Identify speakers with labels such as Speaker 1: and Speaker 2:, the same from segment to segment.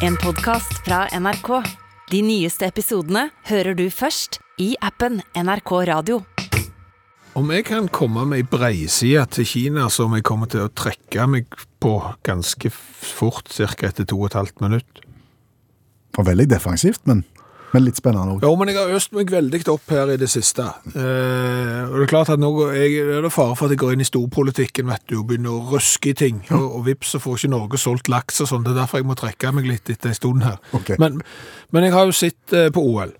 Speaker 1: En podcast fra NRK. De nyeste episodene hører du først i appen NRK Radio.
Speaker 2: Om jeg kan komme med ei breiside til Kina som jeg kommer til å trekke meg på ganske fort, ca. etter to og et halvt minutt.
Speaker 3: Og veldig defensivt, men, men litt spennende òg.
Speaker 2: Jo, men jeg har øst meg veldig opp her i det siste. Eh, og det er klart at nå er det fare for at jeg går inn i storpolitikken vet du, og begynner å røske i ting. Og, og vips, så får ikke Norge solgt laks og sånn. Det er derfor jeg må trekke meg litt etter en stund her.
Speaker 3: Okay.
Speaker 2: Men, men jeg har jo sett eh, på OL.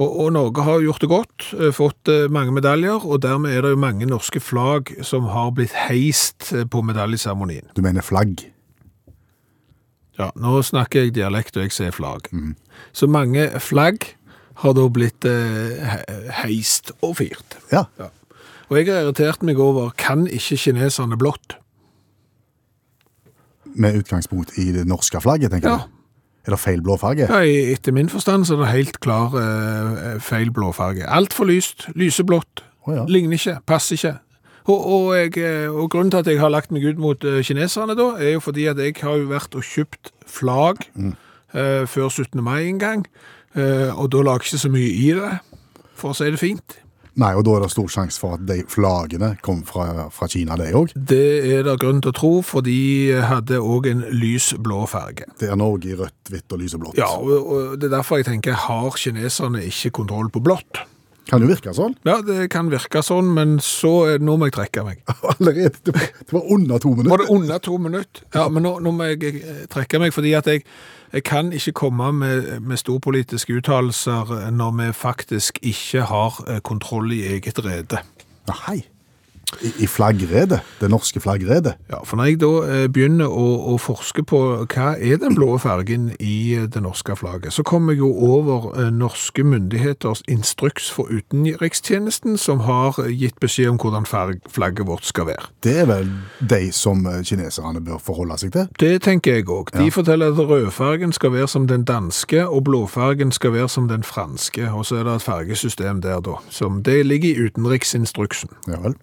Speaker 2: Og, og Norge har gjort det godt, eh, fått eh, mange medaljer, og dermed er det jo mange norske flagg som har blitt heist på medaljeseremonien.
Speaker 3: Du mener flagg?
Speaker 2: Ja, nå snakker jeg dialekt, og jeg ser flagg. Så mange flagg har da blitt eh, heist og fyrt.
Speaker 3: Ja.
Speaker 2: Og jeg har irritert meg over, kan ikke kineserne blått?
Speaker 3: Med utgangspunkt i det norske flagget, tenker
Speaker 2: Ja.
Speaker 3: du? Er det feil blåfarge?
Speaker 2: Ja, etter min forstand så er det helt klar eh, feil blåfarge. Alt for lyst, lyseblått,
Speaker 3: Oh, ja.
Speaker 2: ligner ikke, passer ikke. Og, og, jeg, eh, og grunnen til at jeg har lagt meg ut mot eh, kineserne da, er jo fordi at jeg har jo vært og kjøpt flagg eh, før 17. mai en gang, eh, og da lager jeg ikke så mye i det, for å si det fint.
Speaker 3: Nei, og da er det stor sjanse for at de flaggene kom fra, fra Kina, det òg.
Speaker 2: Det er det grunn til å tro, for de hadde òg en lys blå farge.
Speaker 3: Det er Norge i rødt, hvitt og lyseblått.
Speaker 2: Ja, og, og det er derfor jeg tenker, har kineserne ikke kontroll på blått?
Speaker 3: Kan jo virke sånn.
Speaker 2: Ja, det kan virke sånn, men så nå må jeg trekke meg.
Speaker 3: Allerede. Det var, det var under to
Speaker 2: Var
Speaker 3: minutter.
Speaker 2: det under to minutter? Ja, men nå, nå må jeg eh, trekke meg, fordi at jeg, jeg kan ikke komme med, med storpolitiske uttalelser når vi faktisk ikke har eh, kontroll i eget rede.
Speaker 3: Nei. I, I flaggredet. Det norske flaggredet.
Speaker 2: Ja, for når jeg da eh, begynner å, å forske på hva er den blå fargen i eh, det norske flagget, så kommer jeg jo over eh, norske myndigheters instruks for utenrikstjenesten, som har gitt beskjed om hvordan flagget vårt skal være.
Speaker 3: Det er vel de som kineserne bør forholde seg til.
Speaker 2: Det tenker jeg òg. De forteller at rødfargen skal være som den danske, og blåfargen skal være som den franske. Og så er det et fargesystem der, da. Som det ligger i utenriksinstruksen.
Speaker 3: Ja vel.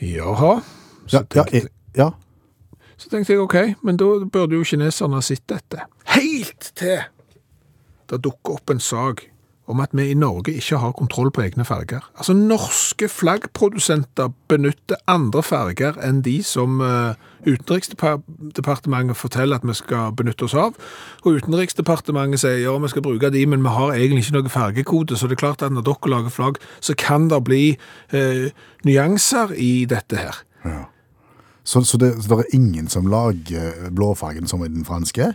Speaker 2: Jaha. Så,
Speaker 3: Ja, ja,
Speaker 2: tenkte,
Speaker 3: eh, ja.
Speaker 2: så tenkte jeg OK, men da burde jo kineserne ha sett dette. Helt til det dukker opp en sak om at vi i Norge ikke har kontroll på egne farger. Altså, norske flaggprodusenter benytter andre farger enn de som uh, Utenriksdepartementet forteller at vi skal benytte oss av. Og Utenriksdepartementet sier ja, vi skal bruke de, men vi har egentlig ikke noe fargekode. Så det er klart at når dere lager flagg, så kan det bli eh, nyanser i dette her.
Speaker 3: Så, så, det, så det er ingen som lager blåfargen som i den franske?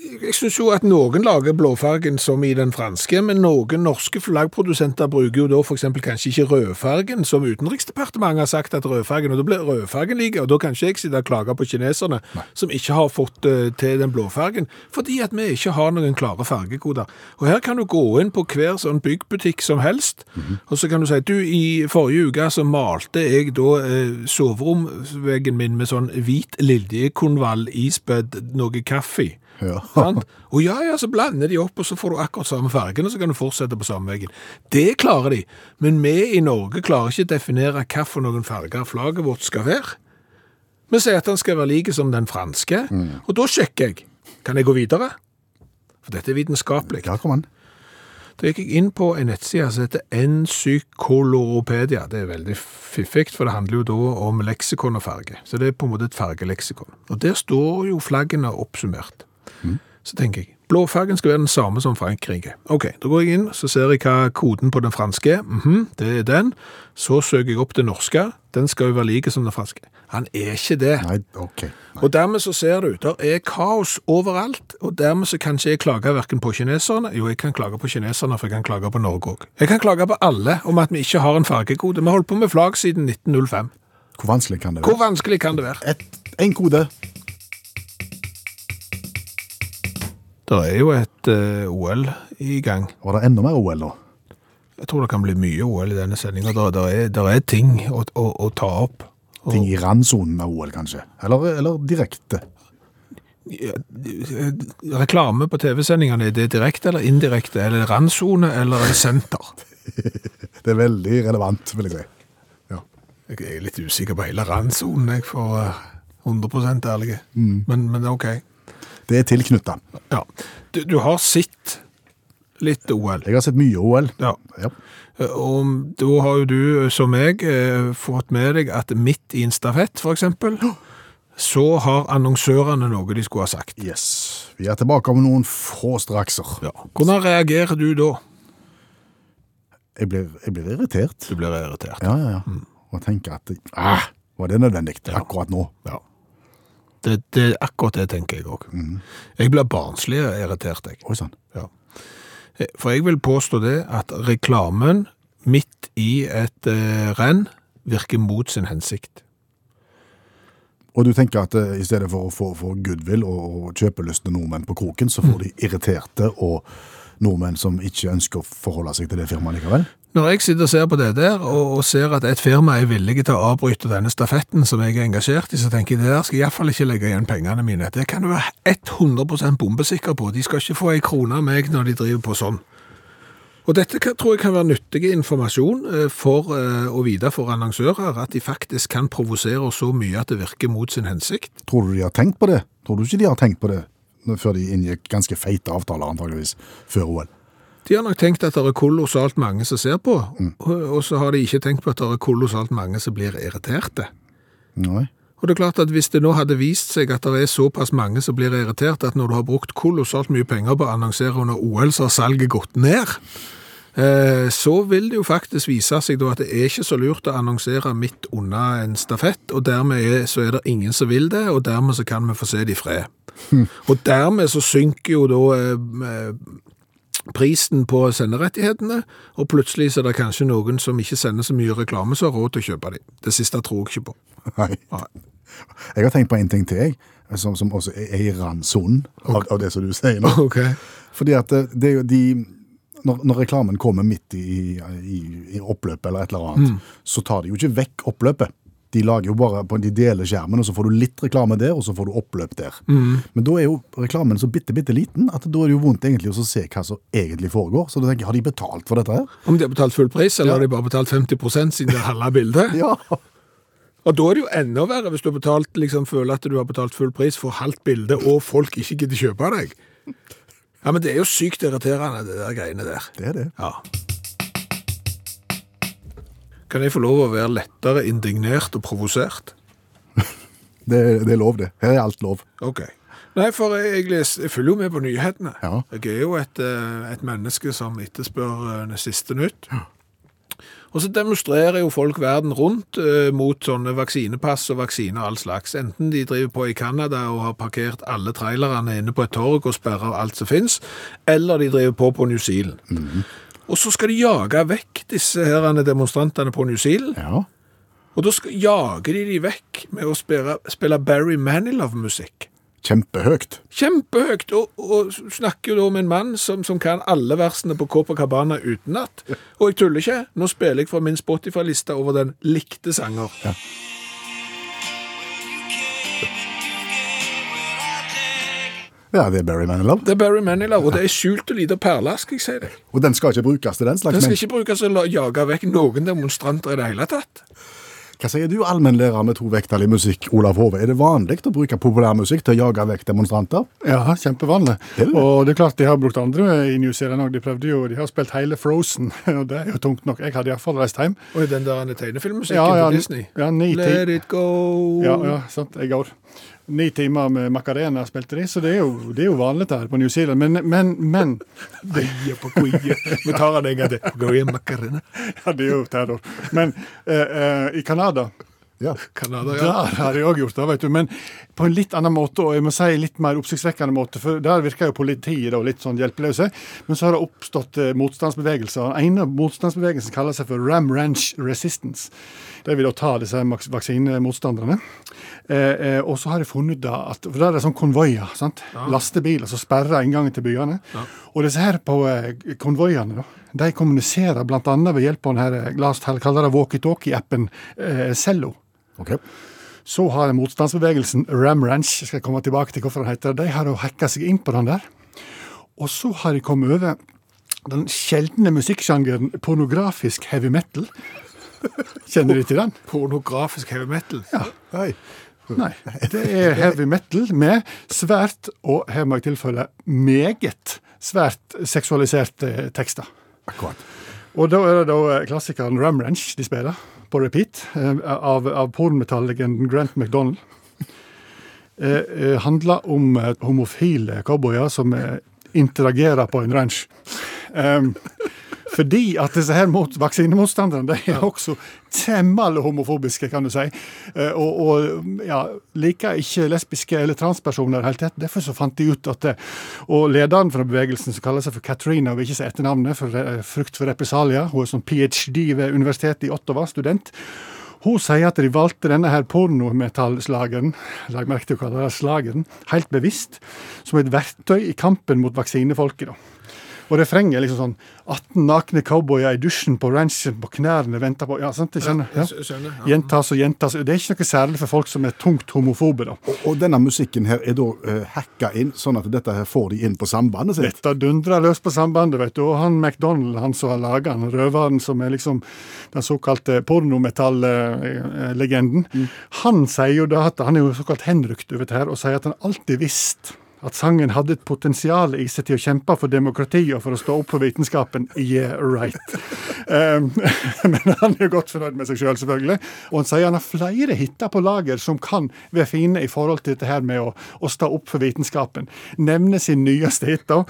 Speaker 2: Jeg synes jo at noen lager blåfargen som i den franske, men noen norske flaggprodusenter bruker jo da eksempel kanskje ikke rødfargen, som Utenriksdepartementet har sagt at rødfargen, og da blir rødfargen like, og da kan ikke jeg sitte og klage på kineserne, som ikke har fått uh, til den blåfargen, fordi at vi ikke har noen klare fargekoder. Og her kan du gå inn på hver sånn byggbutikk som helst, og så kan du si, du, i forrige uke så malte jeg da uh, soveromveggen min med sånn hvit liljekonvall ispedd noe kaffe.
Speaker 3: Ja.
Speaker 2: Og ja, ja, så blander de opp, og så får du akkurat samme fargen, og så kan du fortsette på samme veggen. Det klarer de, men vi i Norge klarer ikke å definere noen farger flagget vårt skal være. Vi sier at den skal være like som den franske, og da sjekker jeg. Kan jeg gå videre? For dette er vitenskapelig.
Speaker 3: Ja, kom an.
Speaker 2: Da gikk jeg inn på en nettside som heter Encykolopedia. Det er veldig fiffig, for det handler jo da om leksikon og farge. Så det er på en måte et fargeleksikon. Og der står jo flaggene oppsummert. Så tenker jeg, blåfargen skal være den samme som Frankrike. Ok, da går jeg inn, så ser jeg hva koden på den franske er. -hmm, det er den. Så søker jeg opp det norske. Den skal jo være like som den franske. Han er ikke det.
Speaker 3: Nei, ok.
Speaker 2: Og dermed så ser du, der er kaos overalt, og dermed så kan ikke jeg klage hverken på kineserne, jo jeg kan klage på kineserne, for jeg kan klage på Norge også. Jeg kan klage på alle om at vi ikke har en fargekode. Vi har holdt på med flagg siden 1905.
Speaker 3: Hvor vanskelig kan det være?
Speaker 2: Hvor vanskelig kan det være?
Speaker 3: Et, en kode.
Speaker 2: Det er jo et uh, OL i gang.
Speaker 3: Var det enda mer OL nå?
Speaker 2: Jeg tror det kan bli mye OL i denne sendingen. Der, der, er, er ting å, å, å ta opp. Og-
Speaker 3: Ting i randsonen av OL, kanskje? Eller, eller direkte?
Speaker 2: Ja, eh, Reklame på TV-sendingene, er det direkte eller indirekte? Er det randsone eller er det senter?
Speaker 3: Det er veldig relevant, vil jeg si. Ja.
Speaker 2: Jeg er litt usikker på hele randsonen, jeg, for eh, 100 ærlig. Men, men OK.
Speaker 3: Det er tilknytta.
Speaker 2: Ja. Du, du har sett litt OL.
Speaker 3: Jeg har sett mye OL.
Speaker 2: Ja.
Speaker 3: Ja.
Speaker 2: Og da har jo du, som meg, eh, fått med deg at midt i en stafett, eksempel, så har annonsørene noe de skulle ha sagt.
Speaker 3: Yes. Vi er tilbake om noen få strakser.
Speaker 2: Ja. Hvordan reagerer du da?
Speaker 3: Jeg blir, jeg blir irritert.
Speaker 2: Du blir irritert.
Speaker 3: Ja, ja, ja. Og tenker at ah, var det nødvendig akkurat nå?
Speaker 2: Ja. Det, det er akkurat det tenker jeg òg. Jeg blir barnslig og irritert, jeg.
Speaker 3: Oi sann.
Speaker 2: Ja. For jeg vil påstå det at reklamen midt i et eh, renn virker mot sin hensikt.
Speaker 3: Og du tenker at eh, i stedet for å få, få goodwill og, og kjøpelystne nordmenn på kroken, så får de irriterte og nordmenn som ikke ønsker å forholde seg til det firmaet likevel?
Speaker 2: Når jeg sitter og ser på det der, og, og ser at et firma er villig til å avbryte denne stafetten som jeg er engasjert i, så tenker jeg det der skal jeg iallfall ikke legge igjen pengene mine. Det kan du være 100% bombesikker på. De skal ikke få ei krone av meg når de driver på sånn. Og dette kan, tror jeg kan være nyttig informasjon eh, for eh, å vite for annonsører, at de faktisk kan provosere så mye at det virker mot sin hensikt.
Speaker 3: Tror du de har tenkt på det? Tror du ikke de har tenkt på det før de inngikk ganske feite avtaler antageligvis før OL?
Speaker 2: De har nok tenkt at det er kolossalt mange som ser på, og, og så har de ikke tenkt på at det er kolossalt mange som blir irriterte.
Speaker 3: Nei.
Speaker 2: Og det er klart at hvis det nå hadde vist seg at det er såpass mange som blir irritert at når du har brukt kolossalt mye penger på å annonsere under OL, så har salget gått ned, så vil det jo faktisk vise seg da at det er ikke så lurt å annonsere midt under en stafett, og dermed er, så er det ingen som vil det, og dermed så kan vi få se det i fred. Og dermed så synker jo da eh, prisen på senderettighetene, og plutselig så er det kanskje noen som ikke sender så mye reklame, som har råd til å kjøpe dem. Det siste tror jeg ikke på.
Speaker 3: Nei.
Speaker 2: Nei.
Speaker 3: Jeg har tenkt på en ting til, jeg, som, som også er i randsonen av, av det som du sier nå.
Speaker 2: Okay.
Speaker 3: Fordi at det, det er jo de når, når reklamen kommer midt i, i, i oppløpet eller et eller annet, så tar de jo ikke vekk oppløpet. De lager jo bare på, de deler skjermen, og så får du litt reklame der, og så får du oppløp der. Men da er jo reklamen så bitte, bitte liten, at da er det jo vondt egentlig å se hva som egentlig foregår. Så da tenker har de betalt for dette her?
Speaker 2: Om de har betalt full pris, eller
Speaker 3: Ja.
Speaker 2: har de bare betalt 50 siden det er halve bildet?
Speaker 3: Ja.
Speaker 2: Og da er det jo enda verre hvis du har betalt, liksom, føler at du har betalt full pris for halvt bilde, og folk ikke gidder kjøpe deg. Ja, men det er jo sykt irriterende, det der greiene der.
Speaker 3: Det er det.
Speaker 2: Ja. Kan jeg få lov å være lettere indignert og provosert?
Speaker 3: Det, det er lov, det. Her er alt lov.
Speaker 2: Ok. Nei, for jeg, leser, jeg følger jo med på nyhetene.
Speaker 3: Ja.
Speaker 2: Jeg er jo et, eh, et menneske som etterspør eh, det siste nytt. Og så demonstrerer jo folk verden rundt eh, mot sånne vaksinepass og vaksiner og all slags. Enten de driver på i Canada og har parkert alle trailerne inne på et torg og sperrer alt som finnes, eller de driver på på New Zealand. Og så skal de jage vekk disse her demonstrantene på New Zealand.
Speaker 3: Ja.
Speaker 2: Og da skal, jager de de vekk med å spille, spille Barry Manilow-musikk.
Speaker 3: Kjempehøyt.
Speaker 2: Kjempehøyt, og, og snakker jo da om en mann som, som kan alle versene på Copacabana utenat. Og jeg tuller ikke, nå spiller jeg fra min Spotify-liste over den likte sanger.
Speaker 3: Ja. Ja, det er Barry Manilow.
Speaker 2: Det er Barry Manilow, og det er skjult og lite perle, skal jeg si deg.
Speaker 3: Og den skal ikke brukes til den slags
Speaker 2: Den skal
Speaker 3: men-
Speaker 2: ikke brukes til å jage vekk noen demonstranter i det hele tatt.
Speaker 3: Hva sier du, allmennlærer med to vekttall i musikk, Olav Hove? Er det vanlig å bruke populærmusikk til å jage vekk demonstranter?
Speaker 4: Ja, kjempevanlig.
Speaker 3: Det?
Speaker 4: Og det er klart de har brukt andre i New Zealand òg. De prøvde jo, de har spilt hele Frozen, og det er jo tungt nok. Jeg hadde iallfall reist hjem.
Speaker 2: Og den der tegnefilmmusikken
Speaker 4: Ja, ja,
Speaker 2: på Disney.
Speaker 4: ja,
Speaker 2: Let it go.
Speaker 4: Ja, ja, sant, jeg går. Ni timer med Macarena spilte de, så det er jo, det er jo vanlig her på New Zealand. Men, men, men
Speaker 2: det... Vi tar den en gang til. Macarena.
Speaker 4: Ja, det er jo terror. Men uh, uh, i Canada
Speaker 3: Ja.
Speaker 2: Kanada, ja.
Speaker 4: Der har de òg gjort det, vet du. Men på en litt annen måte, og jeg må si litt mer oppsiktsvekkende måte. For der virker jo politiet da litt sånn hjelpeløse. Men så har det oppstått eh, motstandsbevegelser. Den ene motstandsbevegelsen kaller seg for Ram Ranch Resistance. De vil da ta disse vaksinemotstanderne. Eh, eh, og så har de funnet da at For der er det sånn konvoier. sant? Lastebiler som sperrer inngangen til byene. Og disse her på eh, konvoiene, da, de kommuniserer bl.a. ved hjelp av denne her, eh, la oss kalle det walkietalkie-appen eh, Cello.
Speaker 3: Okay.
Speaker 4: Så har motstandsbevegelsen Ram Ranch, skal jeg komme tilbake til hvorfor den heter det, de har hacka seg inn på den der. Og så har de kommet over den sjeldne musikksjangeren pornografisk heavy metal. Kjenner de til den?
Speaker 2: Pornografisk heavy metal.
Speaker 3: Ja.
Speaker 4: Nei, det er heavy metal med svært, og her må jeg tilføye meget svært seksualiserte tekster.
Speaker 3: Akkurat.
Speaker 4: Og da er det da klassikeren Ram Ranch de spiller, på repeat, eh, av, av pornometalllegenden Grant McDonald. Eh, eh, handler om eh, homofile cowboyer som eh, interagerer på en ranch. Um, fordi at disse her mot, vaksinemotstanderne de er også temmelig homofobiske, kan du si. Eh, og, og ja, liker ikke lesbiske eller transpersoner hele tatt. Derfor så fant de ut at det, Og lederen for bevegelsen, som kaller seg for Katrina, vil ikke si etternavnet, for frykt for represalier. Hun er sånn ph.d. ved universitetet i Ottawa, student. Hun sier at de valgte denne her pornometallslageren, lag merke til kalle det slageren, helt bevisst, som et verktøy i kampen mot vaksinefolket. da. Og refrenget er liksom sånn 18 nakne cowboyer i dusjen på ranchen på knærne venter på Ja, sant? Jeg skjønner. Ja.
Speaker 2: Skjønner. Ja.
Speaker 4: Gjentas og gjentas. Det er ikke noe særlig for folk som er tungt homofobe, da.
Speaker 3: Og, og denne musikken her er da uh, hacka inn, sånn at dette her får de inn på sambandet sitt.
Speaker 4: Dette dundrer løs på sambandet, vet du. Og han McDonald, han som har laga den, røveren som er liksom den såkalte pornometall-legenden, han sier jo da at han er jo såkalt henrykt over dette her, og sier at han alltid visste at sangen hadde et potensial i seg til å kjempe for demokrati og for å stå opp for vitenskapen. Yeah, right. Um, men han er jo godt fornøyd med seg sjøl, selv, selvfølgelig. Og han sier han har flere hiter på lager som kan være fine i forhold til dette her med å, å stå opp for vitenskapen. Nevner sin nyeste hit, da.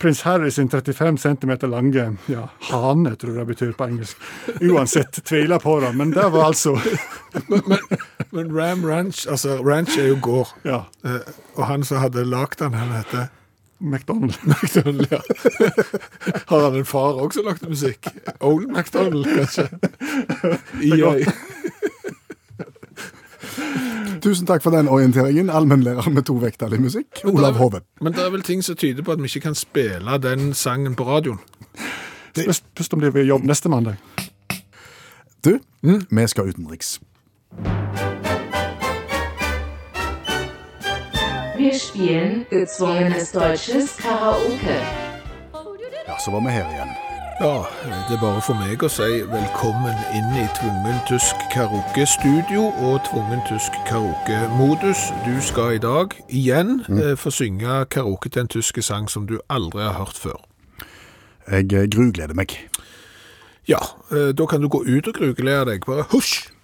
Speaker 4: Prins Harry sin 35 cm lange ja, hane, tror jeg det betyr på engelsk. Uansett, tviler på det. Men det var altså
Speaker 2: Men, men, men Ram Ranch altså Ranch er jo gård.
Speaker 4: Ja.
Speaker 2: Og han som hadde lagd den, han heter
Speaker 4: McDonald.
Speaker 2: McDonald. Ja. Har han en far også som lagde musikk? Old McDonald, kanskje? EA.
Speaker 3: Tusen takk for den orienteringen, allmennlærer med to vekttall i musikk, Olav Hove.
Speaker 2: Men det er vel ting som tyder på at vi ikke kan spille den sangen på radioen.
Speaker 4: Spørs om det blir jobb neste mandag.
Speaker 3: Du, vi skal utenriks.
Speaker 5: Wir spielen gezwungenes deutsches Karaoke.
Speaker 3: Ja, så var vi her igjen.
Speaker 2: Ja, det er bare for meg å si velkommen inn i Tvungen tysk karaoke-studio og Tvungen tysk karaoke-modus. Du skal i dag igjen eh, få synge karaoke til en tysk sang som du aldri har hørt før.
Speaker 3: Jeg eh, grugleder meg.
Speaker 2: Ja, eh, da kan du gå ut og gruglede deg. Bare husj!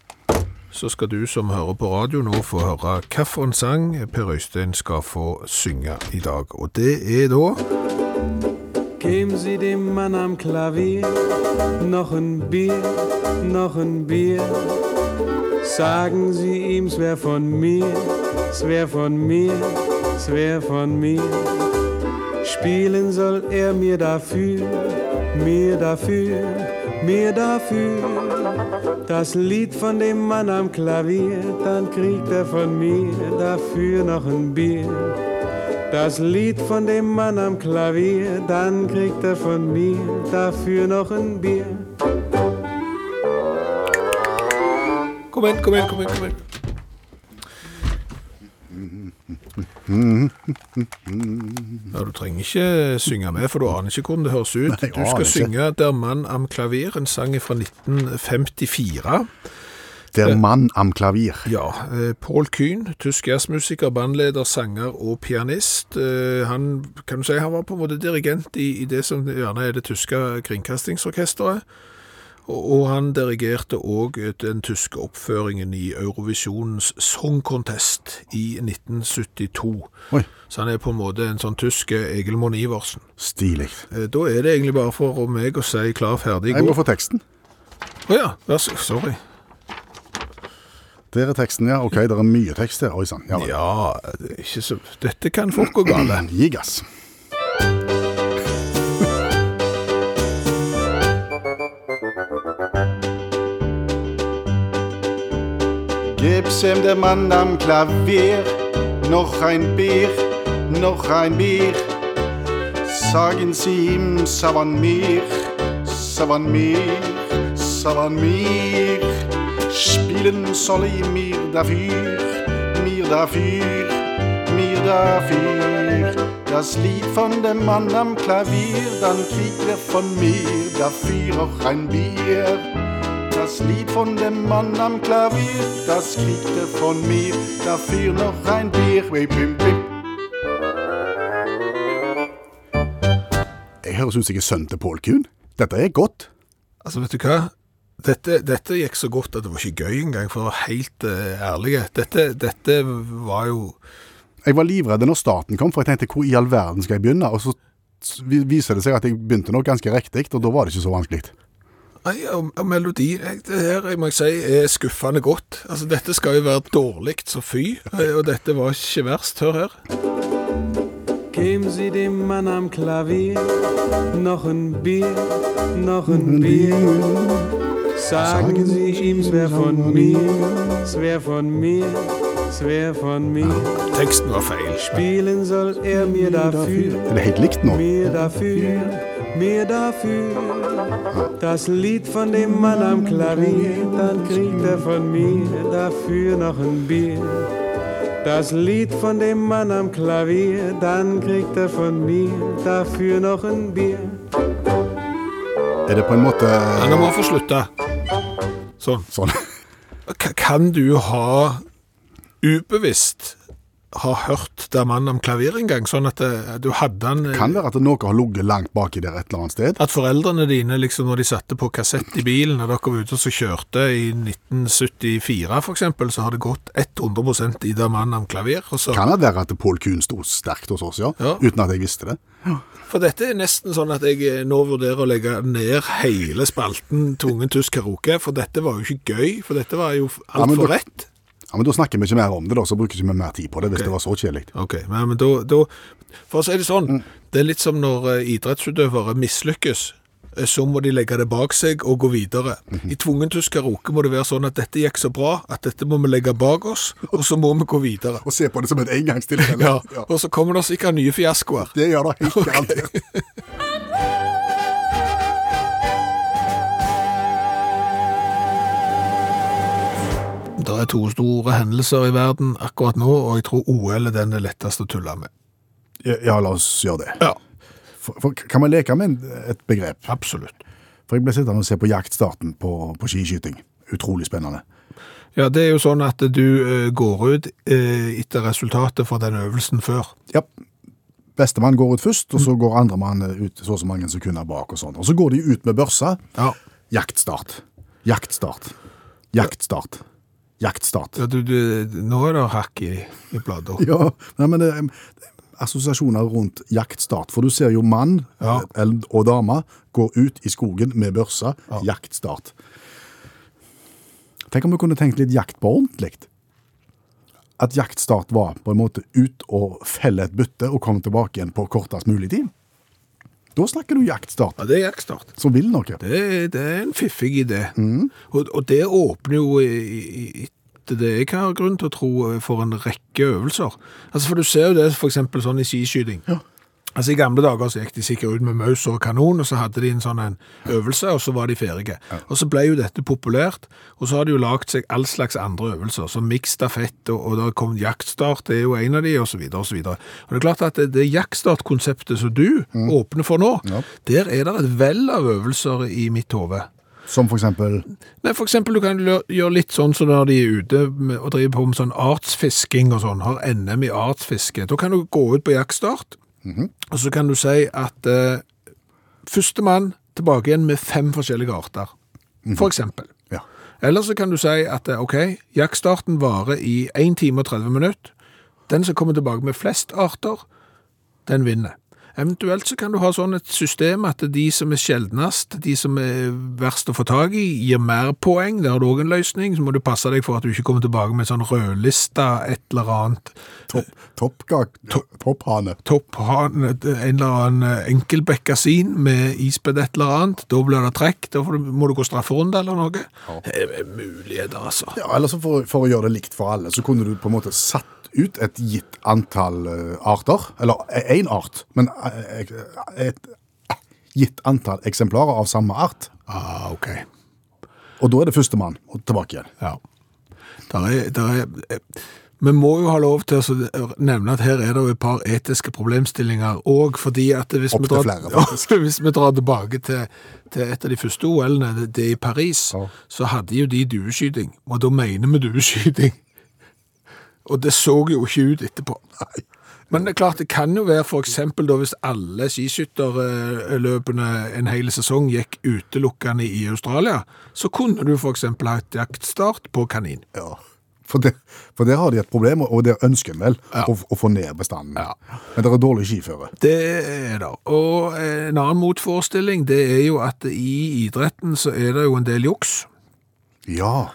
Speaker 2: Så skal du som hører på radio nå få høre hvilken sang Per Øystein skal få synge i dag. Og det er da
Speaker 6: Geben Sie dem Mann am Klavier noch ein Bier, noch ein Bier. Sagen Sie ihm, es wär von mir, es wär von mir, es wär von mir. Spielen soll er mir dafür, mir dafür, mir dafür. Das Lied von dem Mann am Klavier, dann kriegt er von mir dafür noch ein Bier. Das Lied von dem Mann am Klavier, dann kriegt er von mir dafür noch ein Bier.
Speaker 2: Kom inn, kom inn, Ja, Du trenger ikke synge med, for du aner ikke hvordan det høres ut.
Speaker 3: Nei,
Speaker 2: du skal synge Der Mann am Klavier, en sang fra 1954.
Speaker 3: Der mann am klavier.
Speaker 2: Ja, eh, Paul Kühn, tysk jazzmusiker, bandleder, sanger og pianist. Eh, Han kan du si, han var på en måte dirigent i, i det som gjerne er det tyske kringkastingsorkestret. Og, han dirigerte òg den tyske oppføringen i Eurovisjonens Song Contest i 1972.
Speaker 3: Oi,
Speaker 2: Så han er på en måte en sånn tysk Egil Monn Iversen.
Speaker 3: stilig.
Speaker 2: Eh, Da er det egentlig bare for meg å si klar, ferdig,
Speaker 3: Jeg må få teksten.
Speaker 2: Å ja, vær så sorry.
Speaker 3: Der er teksten, ja. Ok, det er mye tekst her. Oi sann. Ja.
Speaker 2: Ja, det ikke så Dette kan fort gå gale.
Speaker 3: Gi gass.
Speaker 7: Ihm der Mann am Klavier, noch ein Bier, noch ein Bier. Sagen Sie ihm, savan mir, savan mir, savan mir. Spielen soll ich mir dafür, mir dafür, mir dafür. Das Lied von dem Mann am Klavier, dann kriegt er von mir dafür auch ein Bier. Das Lied von dem Mann am Klavier, das kriegt er von mir. Dafür noch ein Bier. Bim, bim, bim.
Speaker 3: Jeg høres ut som jeg er sønnen til Pål Kuhn. Dette er godt.
Speaker 2: Altså, vet du hva? Dette, dette gikk så godt at det var ikke gøy engang, for å være helt uh, ærlig. Dette, dette var jo
Speaker 3: Jeg var livredd når starten kom, for jeg tenkte hvor i all verden skal jeg begynne? Og så viser det seg at jeg begynte nok ganske riktig, og da var det ikke så vanskelig.
Speaker 2: Nei, og, og melodi jeg, Det her jeg må jeg si er skuffende godt. Altså, Dette skal jo være dårlig så fy, eh, og dette var ikke verst. Hør her.
Speaker 6: Geben Sie dem Mann am Klavier noch ein Bier, noch ein Bier. Sagen Sie ihm, es wär von mir, es wär von mir, es wär von mir.
Speaker 2: Teksten var feil.
Speaker 6: Spielen soll er mir dafür,
Speaker 3: Er det helt likt nå?
Speaker 6: mir dafür, mir dafür. Das Lied von dem Mann am Klavier, dann kriegt er von mir dafür noch ein Bier. Das Lied von dem Mann am Klavier, dann kriegt er von mir dafür noch ein Bier.
Speaker 3: Er det på en måte
Speaker 2: Ja, Nå må jeg få slutte. Sånn.
Speaker 3: sånn?
Speaker 2: K- Kan du ha ubevisst ha hørt der mannen om klaver en gang, sånn at det, du hadde han eh,
Speaker 3: Kan være at noe har ligget langt baki der et eller annet sted.
Speaker 2: At foreldrene dine, liksom, når de satte på kassett i bilen, når dere var ute og så kjørte i 1974 for eksempel, så har det gått 100% i der mannen om klaver. Og så,
Speaker 3: Kan det være at Paul Kuhn sto sterkt hos oss, ja?
Speaker 2: Ja.
Speaker 3: Uten at jeg visste det?
Speaker 2: for dette er nesten sånn at jeg eh, nå vurderer å legge ned hele spalten Tvungen tysk karaoke, for dette var jo ikke gøy, for dette var jo
Speaker 3: Ja,
Speaker 2: altfor
Speaker 3: ja,
Speaker 2: rett.
Speaker 3: Ja, men Da snakker vi ikke mer om det, da, så bruker vi ikke mer tid på det hvis det var så kjedelig.
Speaker 2: Ok, men, men da, da For å si det sånn, det er litt som når eh, idrettsutøvere mislykkes, eh, så må de legge det bak seg og gå videre. I tvungen tysk karaoke må det være sånn at dette gikk så bra at dette må vi legge bak oss, og så må vi gå videre.
Speaker 3: Og se på det som et engangstilfelle.
Speaker 2: Ja, og så kommer det sikkert nye fiaskoer.
Speaker 3: Det gjør det helt garantert.
Speaker 2: Det er to store hendelser i verden akkurat nå, og jeg tror OL er den det letteste å tulle med.
Speaker 3: Ja, la oss gjøre det.
Speaker 2: Ja,
Speaker 3: For, for, kan vi leke med et begrep?
Speaker 2: absolutt.
Speaker 3: For jeg ble sittende og se på jaktstarten på, på skiskyting. Utrolig spennende.
Speaker 2: Ja, det er jo sånn at du uh, går ut uh, etter resultatet fra den øvelsen før.
Speaker 3: Ja, Bestemann går ut først, og så går andremann ut så og så mange sekunder bak. Og sånn. Og så går de ut med børsa.
Speaker 2: Ja.
Speaker 3: Jaktstart. Jaktstart. Jaktstart. Jaktstart.
Speaker 2: Ja, du, du, nå er det hakk i, i bladet.
Speaker 3: Ja, nei, men det er assosiasjoner rundt jaktstart. For du ser jo mann
Speaker 2: Ja.
Speaker 3: og dame gå ut i skogen med børsa. Jaktstart. Tenk om vi kunne tenkt litt jakt på ordentlig. At jaktstart var på en måte ut og felle et bytte og komme tilbake igjen på kortest mulig tid. Da snakker du jaktstart.
Speaker 2: Ja, det er jaktstart.
Speaker 3: Som vil noe.
Speaker 2: Det, det er en fiffig idé. Og, og det åpner jo etter det jeg har grunn til å tro for en rekke øvelser. Altså, for du ser jo det eksempel sånn i skiskyting. Altså I gamle dager så gikk de sikkert ut med maus og kanon, og så hadde de en sånn en øvelse, og så var de ferdige. Og så ble jo dette populært, og så har de jo lagt seg all slags andre øvelser, som miksstafett, og, og der kom jaktstart, det er jo en av de, så så videre. Og det er klart at det, det jaktstartkonseptet som du åpner for nå, der er det et vell av øvelser i mitt hode.
Speaker 3: Som for eksempel
Speaker 2: Nei, for eksempel, du kan gjøre litt sånn som når de er ute og driver på med sånn artsfisking og sånn, har NM i artsfiske. Da kan du gå ut på jaktstart, og så kan du si at eh, første mann tilbake igjen med fem forskjellige arter, for eksempel.
Speaker 3: Ja.
Speaker 2: Eller så kan du si at eh, ok, jaktstarten varer i 1 time og 30 minutter. Den som kommer tilbake med flest arter, den vinner. Eventuelt så kan du ha sånn et system at de som er sjeldnest, de som er verst å få tag i, gir mer poeng. Der har du òg en løsning. Så må du passe deg for at du ikke kommer tilbake med sånn rødlista et eller annet
Speaker 3: topp, toppgak, topphane.
Speaker 2: topphane, en eller annen enkel bekkasin med isbed et eller annet. Da blir det trekk. Da må du gå strafferunde eller noe. Det er muligheter, altså.
Speaker 3: Ja, eller så for, for å gjøre det likt for alle, så kunne du på en måte satt ut et gitt antall eh, arter, eller én art, men eh, et eh, gitt antall eksemplarer av samme art.
Speaker 2: Ah, ok.
Speaker 3: Og da er det førstemann tilbake igjen.
Speaker 2: Ja. Der er, der er, eh, Vi må jo ha lov til å nevne at her er det jo et par etiske problemstillinger òg, hvis vi, drar,
Speaker 3: flere,
Speaker 2: hvis vi drar tilbake til, til et av de første OL-ene, det, det i Paris,
Speaker 3: Ja.
Speaker 2: så hadde jo de dueskyting, og da mener vi dueskyting. Og det så jo ikke ut etterpå. Men det er klart, det kan jo være da hvis alle skiskytterløpene en hel sesong gikk utelukkende i Australia, så kunne du eksempel ha et jaktstart på kanin.
Speaker 3: Ja. For, det, for der har de et problem, og der ønsker en vel
Speaker 2: Ja.
Speaker 3: å, å få ned bestanden.
Speaker 2: Ja.
Speaker 3: Men det er dårlig skiføre.
Speaker 2: Det er det. Og en annen motforestilling, det er jo at i idretten så er det jo en del juks.
Speaker 3: Ja.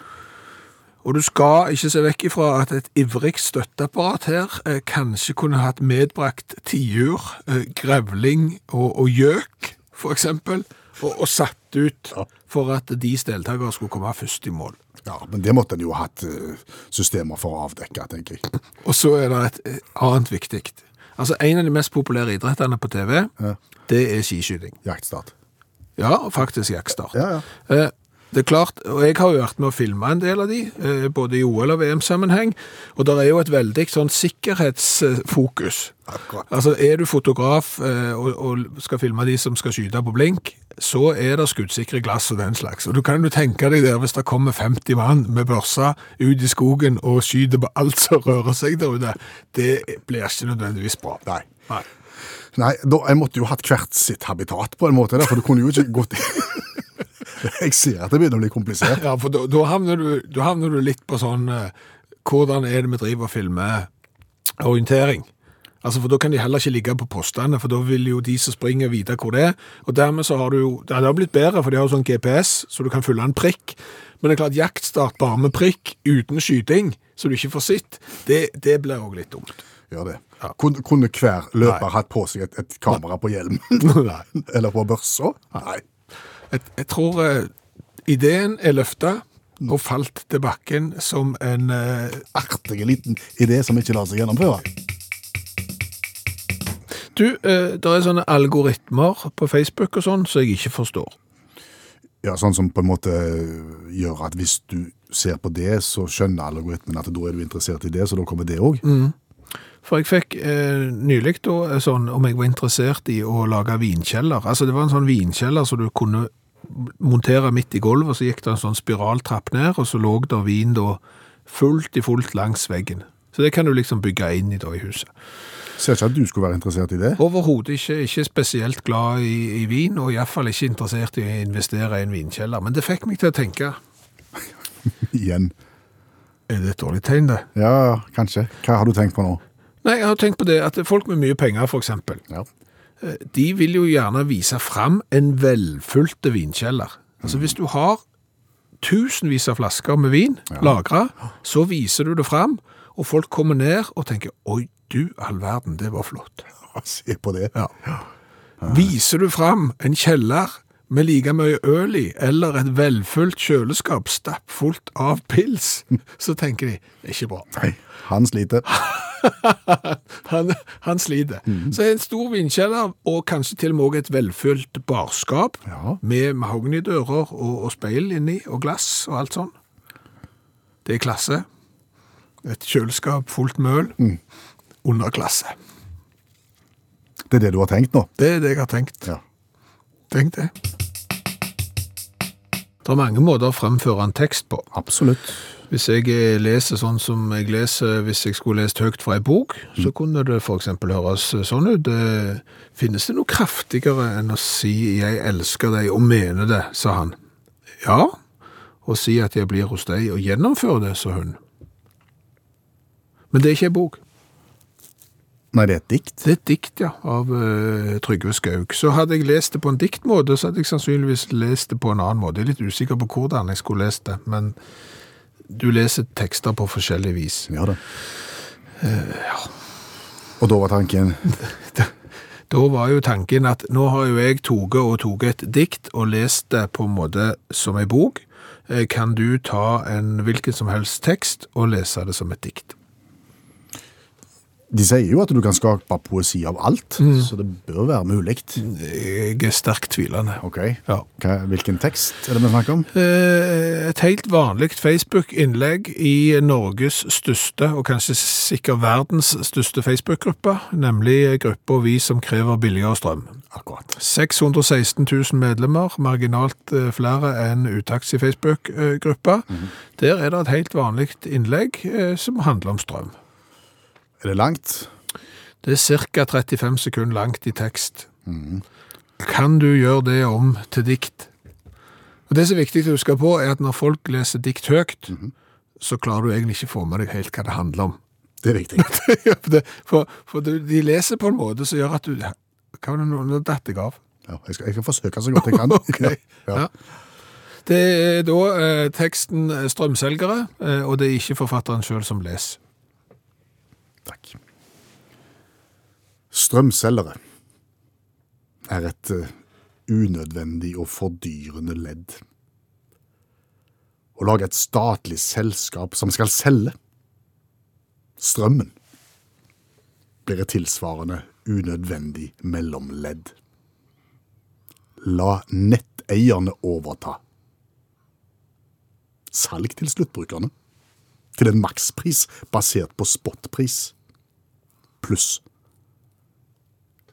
Speaker 2: Og du skal ikke se vekk ifra at et ivrig støtteapparat her eh, kanskje kunne hatt medbrakt tiur, eh, grevling og, og gjøk, for eksempel, og, og satt ut for at deres deltakere skulle komme først i mål.
Speaker 3: ja. Men det måtte en jo ha hatt eh, systemer for å avdekke, tenker jeg.
Speaker 2: Og så er det et eh, annet viktig. Altså, en av de mest populære idrettene på TV,
Speaker 3: Ja.
Speaker 2: det er skiskyting.
Speaker 3: Jaktstart.
Speaker 2: Ja, faktisk jaktstart.
Speaker 3: Ja, ja.
Speaker 2: Eh, Det er klart, og jeg har jo vært med å filme en del av de, eh, både i OL- og VM-sammenheng, og det er jo et veldig sånn sikkerhetsfokus. Altså, er du fotograf eh, og, og skal filme de som skal skyte på blink, så er det skuddsikre glass og den slags. Og du kan jo tenke deg der hvis det kommer 50 mann med børsa ut i skogen og skyter på alt som rører seg der ute, det blir ikke nødvendigvis bra.
Speaker 3: Nei.
Speaker 2: Nei.
Speaker 3: Nei, da, jeg måtte jo hatt hvert sitt habitat på en måte, der, for du kunne jo ikke gått Jeg ser at det begynner å bli komplisert.
Speaker 2: Ja, for da, da, havner du, da havner du litt på sånn eh, Hvordan er det vi driver og filmer orientering? Altså, for Da kan de heller ikke ligge på postene, for da vil jo de som springer vite hvor det er. Og dermed så har du jo Det har blitt bedre, for de har jo sånn GPS, så du kan fylle en prikk. Men det er klart, jaktstart bare med prikk, uten skyting, så du ikke får sitt, det, det blir òg litt dumt.
Speaker 3: Gjør det.
Speaker 2: Ja.
Speaker 3: Kunne, kunne hver løper
Speaker 2: Nei.
Speaker 3: hatt på seg et, et kamera på hjelmen?
Speaker 2: Nei.
Speaker 3: Eller på børsa? Nei.
Speaker 2: Jeg, jeg tror eh, ideen er løfta og falt til bakken som en eh,
Speaker 3: Artig liten idé som ikke lar seg gjennomføre.
Speaker 2: Du, eh, det er sånne algoritmer på Facebook og sånn som jeg ikke forstår.
Speaker 3: Ja, Sånn som på en måte gjør at hvis du ser på det, så skjønner algoritmen at da er du interessert i det, så da kommer det òg.
Speaker 2: For jeg fikk eh, nylig da eh, sånn om jeg var interessert i å lage vinkjeller. Altså det var en sånn vinkjeller som du kunne montere midt i gulvet, og så gikk det en sånn spiraltrapp ned, og så lå der vin da fullt i fullt langs veggen. Så det kan du liksom bygge inn i da i huset.
Speaker 3: Ser ikke at du skulle være interessert i det.
Speaker 2: Overhodet ikke, ikke spesielt glad i, i vin, og i hvert fall ikke interessert i å investere i en vinkjeller. Men det fikk meg til å tenke,
Speaker 3: Igjen.
Speaker 2: er det et dårlig tegn det?
Speaker 3: Ja, kanskje. Hva har du tenkt på nå?
Speaker 2: Nei, jeg har tenkt på det at folk med mye penger, for eksempel,
Speaker 3: Ja.
Speaker 2: de vil jo gjerne vise fram en velfylte vinkjeller. Altså hvis du har tusenvis av flasker med vin lagret, så viser du det fram, og folk kommer ned og tenker, oi, du all verden, det var flott.
Speaker 3: Se på det.
Speaker 2: Ja. Viser du fram en kjeller med like mye øl i, eller et velfylt kjøleskap stappfullt av pils, så tenker de, det er ikke bra.
Speaker 3: Nei, han sliter.
Speaker 2: Han, han sliter. Så en stor vindkjeller, og kanskje til og med et velfylt barskap,
Speaker 3: Ja.
Speaker 2: med mahognidører og, og speil inni, og glass og alt sånn. Det er klasse. Et kjøleskap fullt med øl. Under klasse.
Speaker 3: Det er det du har tenkt nå?
Speaker 2: Det er det jeg har tenkt.
Speaker 3: Ja.
Speaker 2: Tenk det. Det er mange måter å fremføre en tekst på.
Speaker 3: Absolutt.
Speaker 2: Hvis jeg eh, leser sånn som jeg leser hvis jeg skulle lest høyt fra en bok, så kunne det eksempel høres sånn ut. Eh, Finnes det noe kraftigere enn å si 'jeg elsker deg' og mene det, sa han. Ja, og si at jeg blir hos deg og gjennomfører det, sa hun. Men det er ikke en bok.
Speaker 3: Nei, det er et dikt.
Speaker 2: Det er et dikt, ja, av uh, Trygve Skaug. Så hadde jeg lest det på en diktmåte, så hadde jeg sannsynligvis lest det på en annen måte. Jeg er litt usikker på hvordan jeg skulle lest det, men du leser tekster på forskjellig vis.
Speaker 3: Ja da. Og da var tanken
Speaker 2: Da var jo tanken at nå har jo jeg toget og toget et dikt og lest det på en måte som en bok. Eh, Kan du ta en hvilken som helst tekst og lese det som et dikt?
Speaker 3: De sier jo at du kan skape poesi av alt,
Speaker 2: Mm.
Speaker 3: så det bør være mulig.
Speaker 2: Jeg er sterkt tvilende.
Speaker 3: Ok,
Speaker 2: Ja.
Speaker 3: Hva, Hvilken tekst er det vi snakker om?
Speaker 2: Eh, Et helt vanlig Facebook-innlegg i Norges største, og kanskje sikkert verdens største Facebook-gruppe, nemlig gruppa Vi som krever billigere strøm.
Speaker 3: Akkurat.
Speaker 2: 616 000 medlemmer, marginalt eh, flere enn Utaxi Facebook-gruppa. Der er det et helt vanlig innlegg eh, som handler om strøm.
Speaker 3: Er det langt?
Speaker 2: Det er ca. 35 sekunder langt i tekst. Kan du gjøre det om til dikt? Og Det som er viktig å huske på, er at når folk leser dikt høyt, så klarer du egentlig ikke få med deg helt hva det handler om.
Speaker 3: Det er viktig.
Speaker 2: For for de leser på en måte som gjør at du Hva var det nå? Nå datt jeg av.
Speaker 3: Ja, jeg, skal, jeg skal forsøke så godt jeg kan.
Speaker 2: okay.
Speaker 3: Ja.
Speaker 2: ja. Det er da eh, teksten 'Strømselgere', eh, og det er ikke forfatteren sjøl som leser.
Speaker 3: Takk. Strømselgere er et eh, unødvendig og fordyrende ledd. Å lage et statlig selskap som skal selge strømmen, blir et tilsvarende unødvendig mellomledd. La netteierne overta. Salg til sluttbrukerne. Til en makspris basert på spotpris pluss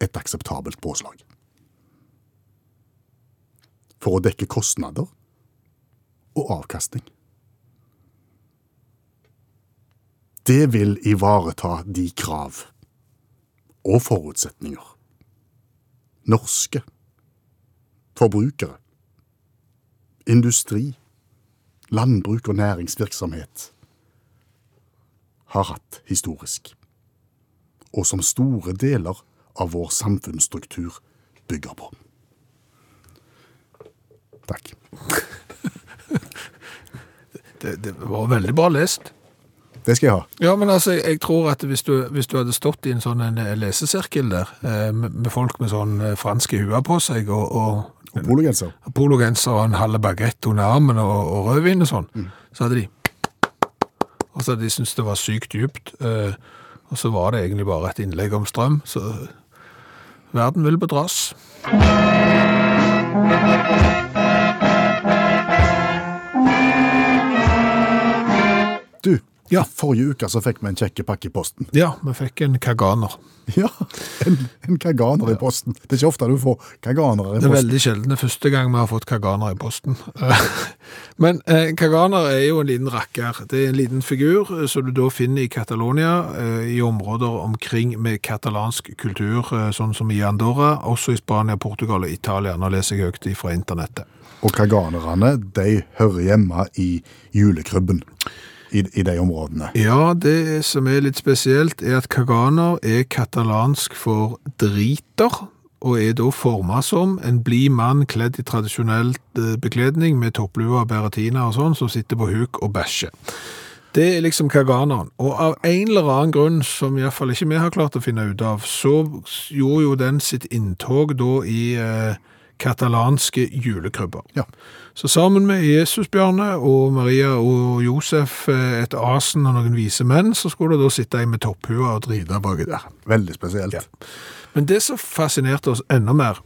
Speaker 3: et akseptabelt påslag. For å dekke kostnader og avkastning. Det vil ivareta de krav og forutsetninger norske forbrukere, industri, landbruk og næringsvirksomhet har hatt historisk og som store deler av vår samfunnsstruktur bygger på. Takk.
Speaker 2: Det, det var veldig bra lest.
Speaker 3: Det skal jeg ha.
Speaker 2: Ja, men altså, jeg tror at hvis du, hvis du hadde stått i en sånn en lesesirkel der, eh, med, med folk med sånn eh, franske huer på seg, og, og
Speaker 3: Pologenser.
Speaker 2: pologenser og en halve bagett under armen og, og rødvin og sånn, så hadde de Og så hadde de syntes det var sykt dypt. eh, og så var det egentlig bare et innlegg om strøm, så verden vil bedras. Ja.
Speaker 3: forrige uke så fikk vi en kjekke pakke i posten.
Speaker 2: Ja, vi fikk en kaganer.
Speaker 3: Ja, en, en kaganer i posten. Det er ikke ofte du får kaganere i posten.
Speaker 2: Det er veldig sjelden det første gang vi har fått kaganer i posten. Men eh, kaganer er jo en liten rakker. Det er en liten figur eh, som du da finner i Catalonia, eh, i områder omkring med katalansk kultur, eh, sånn som i Andorra, også i Spania, Portugal og Italia. Nå leser jeg høyt fra internettet.
Speaker 3: Og kaganerne, de hører hjemme i julekrybben i, i de områdene.
Speaker 2: Ja, det som er litt spesielt, er at kaganer er katalansk for driter, og er da forma som en blid mann kledd i tradisjonell eh, bekledning med topplue og beratina og sånn, som sitter på huk og bæsjer. Det er liksom kaganeren. Og av en eller annen grunn, som iallfall ikke vi har klart å finne ut av, så gjorde jo den sitt inntog da i eh, katalanske julekrybber.
Speaker 3: Ja.
Speaker 2: Så sammen med Jesusbjørne og Maria og Josef, eh, et asen og noen vise menn, så skulle det da sitte ei med topphua og drite baki der.
Speaker 3: Veldig spesielt.
Speaker 2: Ja. Men det som fascinerte oss enda mer,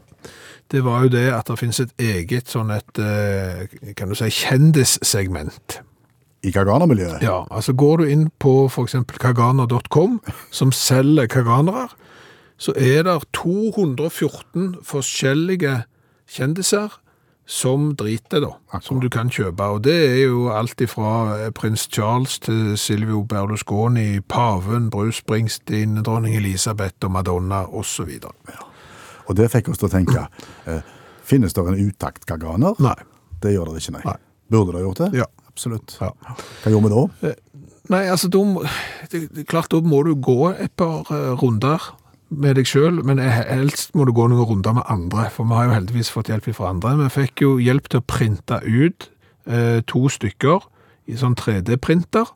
Speaker 2: det var jo det at det finnes et eget sånn et, eh, kan du si, kjendissegment.
Speaker 3: I kaganermiljøet.
Speaker 2: Ja, altså går du inn på eksempel kaganer.com, som selger kaganere, så er det 214 forskjellige kjendiser som driter da, som du kan kjøpe. Og det er jo alt ifra eh, prins Charles til Silvio Berlusconi, paven, Bruce Springsteen, dronning Elisabeth og Madonna og så videre.
Speaker 3: Og det fikk oss til å tenke, eh, finnes det en utakt-kaganer?
Speaker 2: Nei.
Speaker 3: Det gjør det ikke, nei.
Speaker 2: Nei.
Speaker 3: Burde det gjort det?
Speaker 2: Ja.
Speaker 3: Absolutt.
Speaker 2: Ja.
Speaker 3: Hva gjorde vi da?
Speaker 2: Nei, altså, da klart, da må du gå et par eh, runder med deg selv, men helst må du gå noen runder med andre, for vi har jo heldigvis fått hjelp fra andre. Vi fikk jo hjelp til å printe ut eh, to stykker i sånn 3D-printer,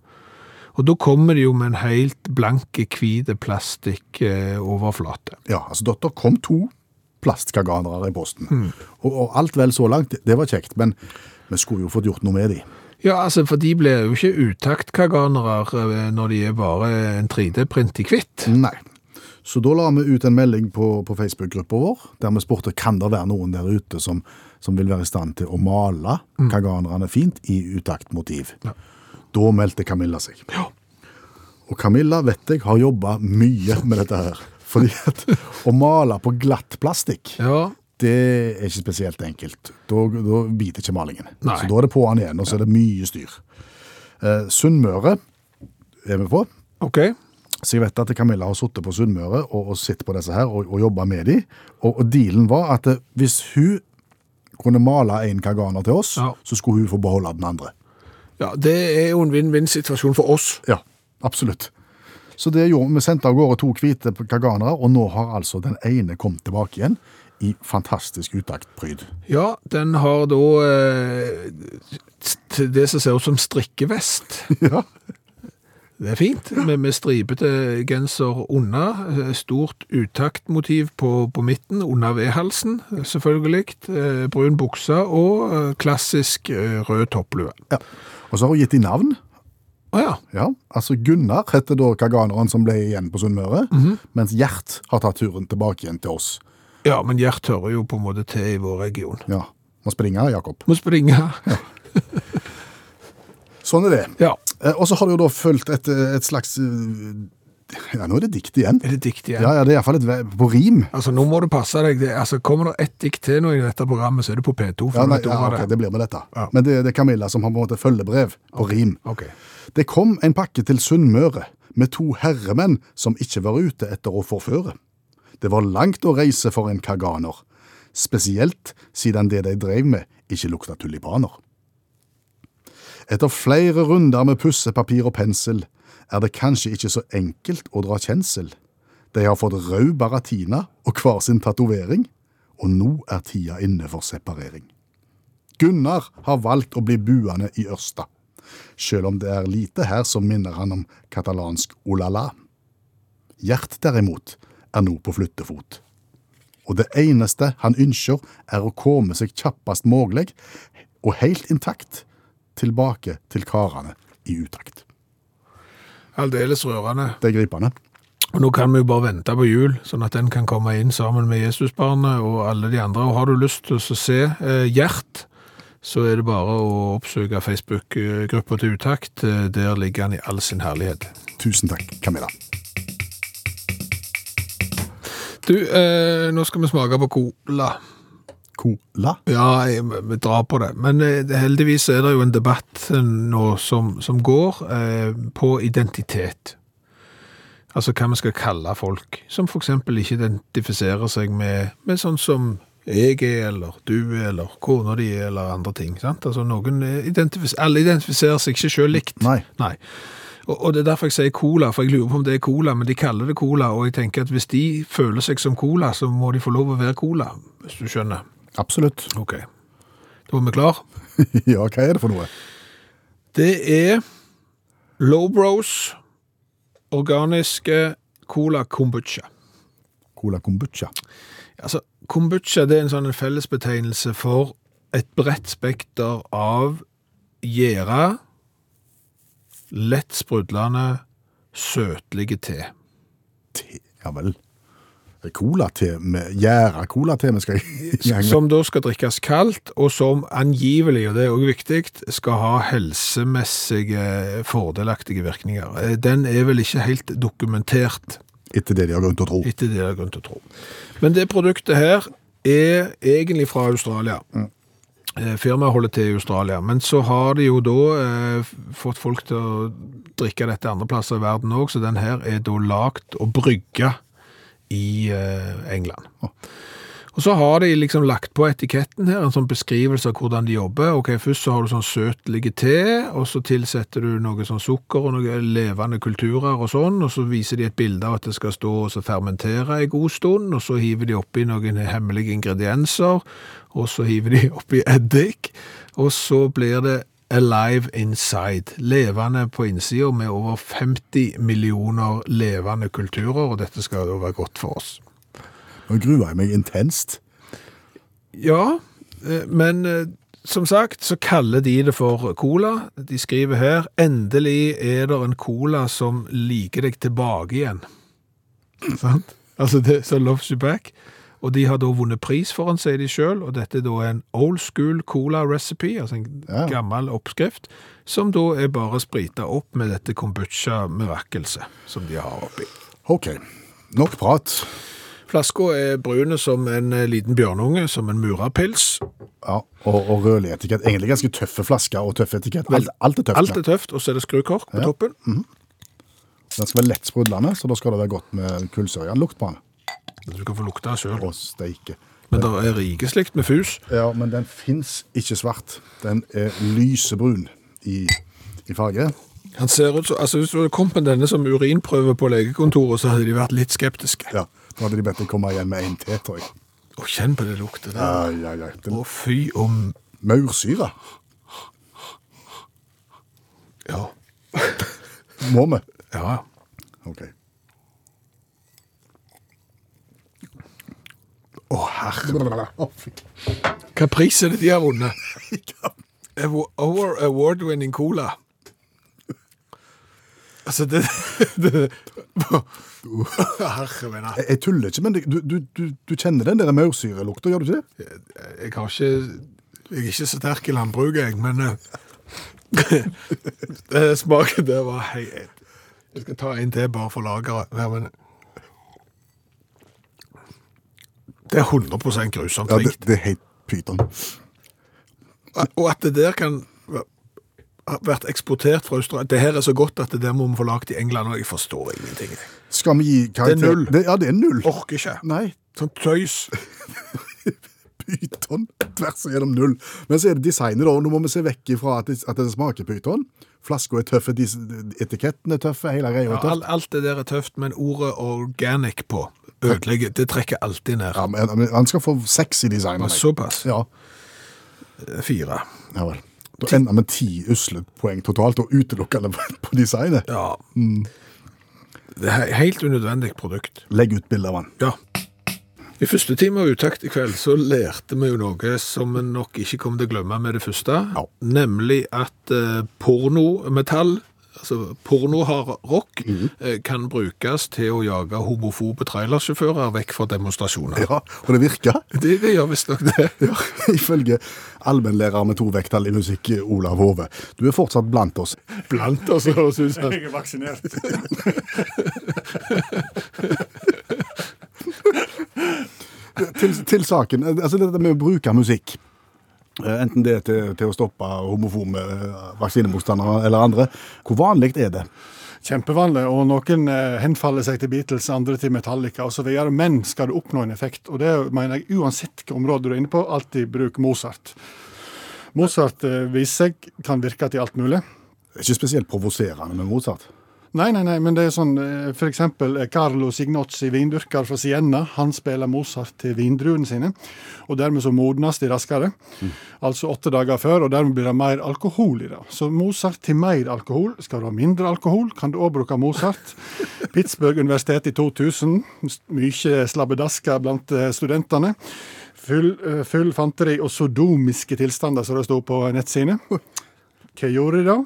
Speaker 2: og da kommer de jo med en helt blanke, hvit plastikk-overflate.
Speaker 3: Ja, altså da, da kom to plastkaganere i posten. Og, og alt vel så langt, det var kjekt, men vi skulle jo fått gjort noe med de.
Speaker 2: Ja, altså, for de blir jo ikke utaktkaganere eh, når de er bare en 3D-print i hvitt.
Speaker 3: Nei. Så da la vi ut en melding på, på Facebook-gruppa vår, der vi spurte kan det være noen der ute som, som vil være i stand til å male kaganerne fint i utaktmotiv. Da meldte Camilla seg. Ja. Og Camilla vet jeg har jobba mye med dette her. Fordi at å male på glatt plastikk,
Speaker 2: Ja,
Speaker 3: det er ikke spesielt enkelt. Da, da biter ikke malingen.
Speaker 2: Nei.
Speaker 3: Så da er det på han igjen, og så er det mye styr. Eh, Sunnmøre er vi på.
Speaker 2: ok.
Speaker 3: Så jeg vet at Camilla har sittet på Sunnmøre og, og sett på disse her og, og jobba med dem. Og, og dealen var at eh, hvis hun kunne male en kaganer til oss,
Speaker 2: Ja.
Speaker 3: så skulle hun få beholde den andre.
Speaker 2: Ja, det er jo en vinn-vinn-situasjon for oss.
Speaker 3: Ja, absolutt. Så det gjorde, vi sendte av gårde to hvite kaganere, og nå har altså den ene kommet tilbake igjen i fantastisk utaktpryd.
Speaker 2: Ja, den har da eh, det som ser ut som strikkevest.
Speaker 3: Ja.
Speaker 2: Det er fint, med, med stripete genser under, eh, stort utaktmotiv på, på midten, under V-halsen, eh, selvfølgelig, eh, brun bukse og eh, klassisk rød topplue.
Speaker 3: ja. Og så har hun gitt de navn.
Speaker 2: Å ja,
Speaker 3: Ja, altså Gunnar heter da kaganeren som ble igjen på Sunnmøre, mens Gjert har tatt turen tilbake igjen til oss.
Speaker 2: ja, men Gjert hører jo på en måte til i vår region.
Speaker 3: Ja, må springe, Jakob.
Speaker 2: Må springe.
Speaker 3: Sånn er det.
Speaker 2: Ja,
Speaker 3: Og så har det jo da fulgt et, et slags eh, Ja, nå er det dikt igjen.
Speaker 2: er det dikt igjen?
Speaker 3: Ja, ja, det er iallfall på rim.
Speaker 2: Altså, nå må du passe deg. Det, altså, kommer det ett dikt til nå i dette programmet, så er det på P2. For
Speaker 3: Ja, nei, ja, okay,
Speaker 2: det.
Speaker 3: det blir med dette.
Speaker 2: Ja.
Speaker 3: Men det, det er Camilla som har på en måte følgebrev på rim.
Speaker 2: Okay.
Speaker 3: Det kom en pakke til Sunnmøre med to herremenn som ikke var ute etter å forføre. Det var langt å reise for en kaganer, spesielt siden det de drev med ikke lukta tulipaner. Etter flere runder med pussepapir og pensel er det kanskje ikke så enkelt å dra kjensel. De har fått rød baratina og hver sin tatovering, og nå er tida inne for separering. Gunnar har valgt å bli buende i Ørsta, selv om det er lite her som minner han om katalansk olala. Gjert derimot er nå på flyttefot. Og det eneste han ønsker er å komme seg kjappest mulig, og helt intakt, tilbake til karene i utakt.
Speaker 2: Aldeles rørende.
Speaker 3: Det er gripende.
Speaker 2: Og nå kan vi jo bare vente på jul, sånn at den kan komme inn sammen med Jesusbarnet og alle de andre. Og har du lyst til å se eh, Gjert, så er det bare å oppsøke Facebook-gruppa til Utakt. Eh, Der ligger han i all sin herlighet.
Speaker 3: Tusen takk, Camilla.
Speaker 2: Du, eh, nå skal vi smake på cola.
Speaker 3: Cola.
Speaker 2: Ja, jeg, vi drar på det. Men eh, heldigvis er det jo en debatt eh, nå som, som går eh, på identitet. Altså hva vi skal kalle folk som eksempel ikke identifiserer seg med, med sånn som jeg er, eller du er, eller kona di er, eller andre ting. Sant? Altså noen identifis alle identifiserer seg ikke selv likt.
Speaker 3: Nei.
Speaker 2: Nei. Og, og det er derfor jeg sier cola, for jeg lurer på om det er cola, men de kaller det cola, og jeg tenker at hvis de føler seg som cola, så må de få lov å være cola, hvis du skjønner.
Speaker 3: Absolutt.
Speaker 2: Ok. Da er vi klar.
Speaker 3: ja, hva er det for noe?
Speaker 2: Det er Lowbros organiske cola kombucha.
Speaker 3: Cola kombucha.
Speaker 2: Altså, kombucha det er en sånn fellesbetegnelse for et bredt spekter av gjæra, lett sprudlende, søtlige te.
Speaker 3: Te, ja vel. Cola-te med gjæra cola-te vi skal i.
Speaker 2: Som da skal drikkes kaldt, og som angivelig, og det er også viktig, skal ha helsemessige fordelaktige virkninger. Eh, Den er vel ikke helt dokumentert.
Speaker 3: Etter det de har grunn til å tro.
Speaker 2: Etter det de har grunn til å tro. Men det produktet her er egentlig fra Australia. Mm. Firmaet holder til i Australia, men så har de jo da eh, fått folk til å drikke dette andre plasser i verden òg, så den her er da lagt og brygga i eh, England. Og så har de liksom lagt på etiketten her, en sånn beskrivelse av hvordan de jobber. Ok, Først så har du sånn søtlige te, og så tilsetter du noe sånn sukker og noen levende kulturer og sånn, og så viser de et bilde av at det skal stå og fermentere en god stund, og så hiver de oppi noen hemmelige ingredienser, og så hiver de oppi eddik, og så blir det alive inside, levende på innsida med over 50 millioner levende kulturer, og dette skal jo være godt for oss.
Speaker 3: Nå gruer jeg meg intenst.
Speaker 2: Ja, eh, men eh, som sagt så kaller de det for cola. De skriver her, endelig er det en cola som liker deg tilbake igjen. Sant? Altså det, så loves you back. Og de har da vunnet pris for seg sier de selv, og dette er da en old school cola recipe, altså en
Speaker 3: Ja.
Speaker 2: gammel oppskrift, som da er bare sprita opp med dette kombucha mirakelset som de har oppi.
Speaker 3: OK. Nok prat.
Speaker 2: Flaska er brun som en eh, liten bjørnunge, som en murapils.
Speaker 3: Ja, og, og rødlig etikett. Egentlig ganske tøffe flasker og tøff etikett. Alt, alt er tøft.
Speaker 2: Alt er tøft, og så er det skrukork på
Speaker 3: Ja.
Speaker 2: toppen.
Speaker 3: Den skal være lett sprudlende, så da skal det være godt med kullsørjan-lukt på den.
Speaker 2: Du kan få lukte sjøl.
Speaker 3: Å, steike.
Speaker 2: Men det er rikeslikt med fus.
Speaker 3: Ja, men den fins ikke svart. Den er lysebrun i, i farge.
Speaker 2: Han ser ut som, altså Hvis du hadde kommet med denne som urinprøve på legekontoret, så hadde de vært litt skeptiske.
Speaker 3: Ja, Da hadde de bedt deg komme igjen med en til, tror jeg.
Speaker 2: Å, kjenn på det lukten der.
Speaker 3: ja, ja. Den...
Speaker 2: Å, fy om
Speaker 3: Maursyre.
Speaker 2: Ja.
Speaker 3: Må vi?
Speaker 2: ja.
Speaker 3: OK.
Speaker 2: Å, herre. Hva pris er det de har vunnet? Our Award-winning cola. Altså, det, det Herre min.
Speaker 3: Jeg, jeg tuller ikke, men du, du, du, du kjenner den der maursyrelukta, gjør du ikke det?
Speaker 2: Jeg har ikke Jeg er ikke så sterk i landbruket, jeg, men eh, det Smaken der var helt Jeg skal ta en til bare for lageret. Ja, men Det er 100 grusomt
Speaker 3: Ja, det,
Speaker 2: rikt.
Speaker 3: det er helt pyton.
Speaker 2: Og at det der kan ha vært eksportert fra Australia Det her er så godt at det der må vi få lagd i England, og jeg forstår ingenting.
Speaker 3: Skal vi gi karakter?
Speaker 2: null.
Speaker 3: Det, ja, det er null.
Speaker 2: Orker ikke.
Speaker 3: Nei,
Speaker 2: Sånn tøys.
Speaker 3: pyton tvers igjennom null. Men så er det designet, da. Nå må vi se vekk ifra at det, at det smaker pyton. Flaska er tøffe, etiketten er tøffe, hele greia
Speaker 2: Ja,
Speaker 3: er tøff.
Speaker 2: alt, alt det der er tøft, men ordet organic på ødelegger. Det trekker alltid ned.
Speaker 3: Ja, men han skal få sexy design. designet.
Speaker 2: Såpass.
Speaker 3: Ja,
Speaker 2: Fire.
Speaker 3: ja vel. Da ender med ti usle poeng totalt, og utelukkende på, designet.
Speaker 2: Ja. Det er he- helt unødvendig produkt.
Speaker 3: Legg ut bilde av den.
Speaker 2: Ja. I første time av Utakt i kveld så lærte vi jo noe som vi nok ikke kommer til å glemme med det første.
Speaker 3: Ja.
Speaker 2: Nemlig at eh, pornometall, altså pornohard rock, eh, kan brukes til å jage homofobe trailersjåfører vekk fra demonstrasjoner.
Speaker 3: Ja, og det virker.
Speaker 2: Det, det gjør visstnok det.
Speaker 3: Ja, ifølge allmennlærer med to vekttall i musikk, Olav Hove. Du er fortsatt blant oss.
Speaker 2: Blant oss, høres ut som.
Speaker 4: Jeg er vaksinert.
Speaker 3: Til, til saken, altså dette med å bruke musikk, eh, enten det er til, til å stoppe homofome eh, vaksinemotstandere eller andre, hvor vanlig er det?
Speaker 4: Kjempevanlig, og noen eh, henfaller seg til Beatles, andre til Metallica osv. Men skal du oppnå en effekt, og det mener jeg uansett hvilket område du er inne på, alltid bruk Mozart. Mozart eh, viser seg kan virke til alt mulig.
Speaker 3: Det er ikke spesielt provoserende med Mozart.
Speaker 4: Nei, nei, nei, men det er sånn f.eks. for eksempel eh, Carlo Signozzi, vindyrker fra Siena, han spiller Mozart til vindruene sine, og dermed så modnes de raskere. Altså åtte dager før, og dermed blir det mer alkohol i det. Så Mozart til mer alkohol. Skal du ha mindre alkohol, kan du òg bruke Mozart. Pittsburgh universitet i 2000, mye slabbedasker blant eh, studentene. Full, eh, full fanteri og sodomiske tilstander, som det sto på nettsidene. Hva gjorde de da?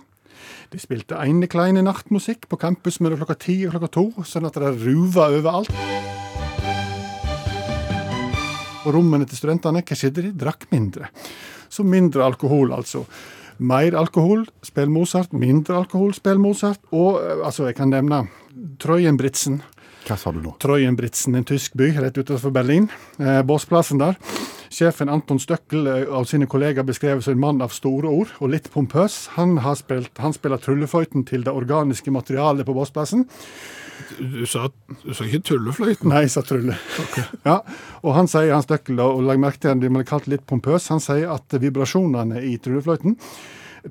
Speaker 4: De spilte ene kleine nattmusikk på campus mellom klokka ti og klokka to, sånn at det ruva overalt. Og rommene til studentene, hva skjedde de? Drakk mindre. Så mindre alkohol, altså. Mer alkohol, spill Mozart. Mindre alkohol, spill Mozart. Og eh, altså, jeg kan nevne Trøyenbritzen.
Speaker 3: Hva sa du nå?
Speaker 4: Trøyenbritzen, en tysk by rett utenfor Berlin. Eh, Båsplassen der. Sjefen Anton Støkkel eh, av sine kollegaer beskrevet som en mann av store ord og litt pompøs. Han, har spilt, han spiller tryllefløyten til det organiske materialet på Bossplassen.
Speaker 2: Du sa, du sa ikke tullefløyten?
Speaker 4: Nei, jeg sa Trulle. Ja, og han sier, han Støkkel, og legg merke til han blir kalt litt pompøs, han sier at vibrasjonene i tryllefløyten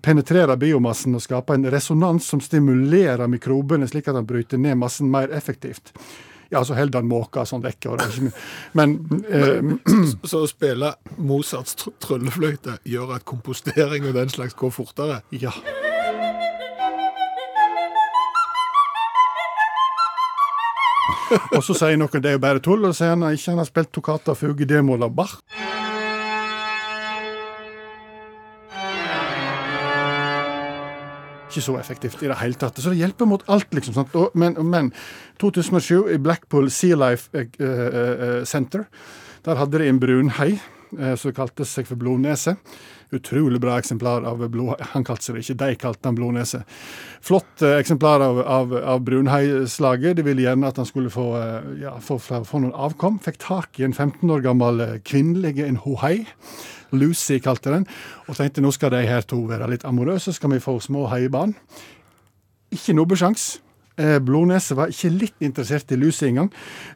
Speaker 4: penetrerer biomassen og skaper en resonans som stimulerer mikrobene, slik at han bryter ned massen mer effektivt. Ja, så holder han måka sånn vekk. Ikke mye. Men eh,
Speaker 2: Så å spille Mozarts tr tryllefløyte gjør at kompostering og den slags går fortere?
Speaker 4: ja. Og så sier noen det er jo bare tull, og så sier han at ikke han har spilt toccata fuge d-moll av Bach. Ikke så effektivt i det hele tatt. Så det hjelper mot alt, liksom. Sant? Og, men, men 2007 i Blackpool Sea Life eh, eh, eh, Center, der hadde de en brunhei eh, som kalte seg for blodnese. Utrolig bra eksemplar av blod... Han kalte seg det ikke, de kalte han blodnese. Flott eh, eksemplar av, av, av brunheislaget. De ville gjerne at han skulle få, eh, ja, få, få noen avkom. Fikk tak i en 15 år gammel kvinnelig en hohei. Lucy kalte den. Og tenkte nå skal de her to være litt amorøse, så skal vi få små heibarn. Ikke nobbesjans. Blodneset Blodnese var ikke litt interessert i Lucy engang.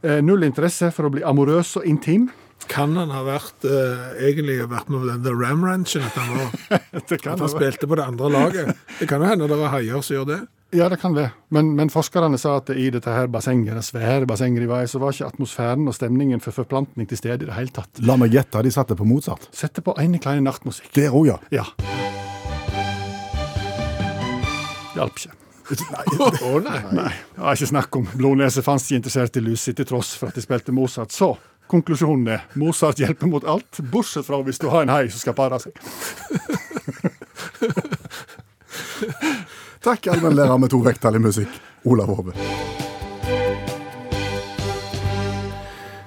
Speaker 4: Eh, null interesse for å bli amorøs og intim.
Speaker 2: Kan han ha vært eh, egentlig vært med på den The Ram Ranchen? At han, var, at han spilte på det andre laget? Det kan jo hende det var haier som gjør det.
Speaker 4: Ja, det kan det. Men, men forskerne sa at i dette her bassenget, det svære bassenget de var i, så var ikke atmosfæren og stemningen for forplantning til stede i det hele tatt.
Speaker 3: La meg gjette, de satte på Mozart.
Speaker 4: Sette på ene kleine nattmusikk.
Speaker 3: Der òg, ja.
Speaker 4: Ja. Hjalp ikke.
Speaker 2: Å nei.
Speaker 4: Nei, jeg har ikke snakk om. Blodnese fantes ikke interessert i Lucy til tross for at de spilte Mozart. Så konklusjonen er Mozart hjelper mot alt, bortsett fra hvis du har en hai som skal pare seg.
Speaker 3: Takk, allmennlærer med to vekttall i musikk, Olav Hove.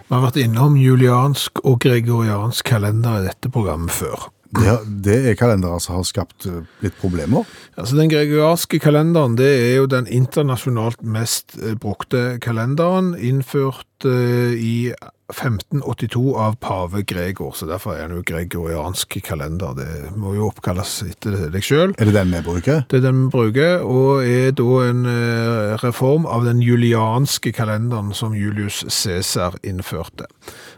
Speaker 2: Vi har vært innom juliansk og gregoriansk kalender i dette programmet før.
Speaker 3: Det, det er kalendere som har skapt eh, litt problemer.
Speaker 2: Altså Den gregorianske kalenderen det er jo den internasjonalt mest eh, brukte kalenderen, innført eh, i 1582 av pave Gregor, så derfor er den jo gregoriansk kalender. Det må jo oppkalles etter deg sjøl.
Speaker 3: Er det den vi bruker?
Speaker 2: Det er den vi bruker, og er da en eh, reform av den julianske kalenderen som Julius Cæsar innførte.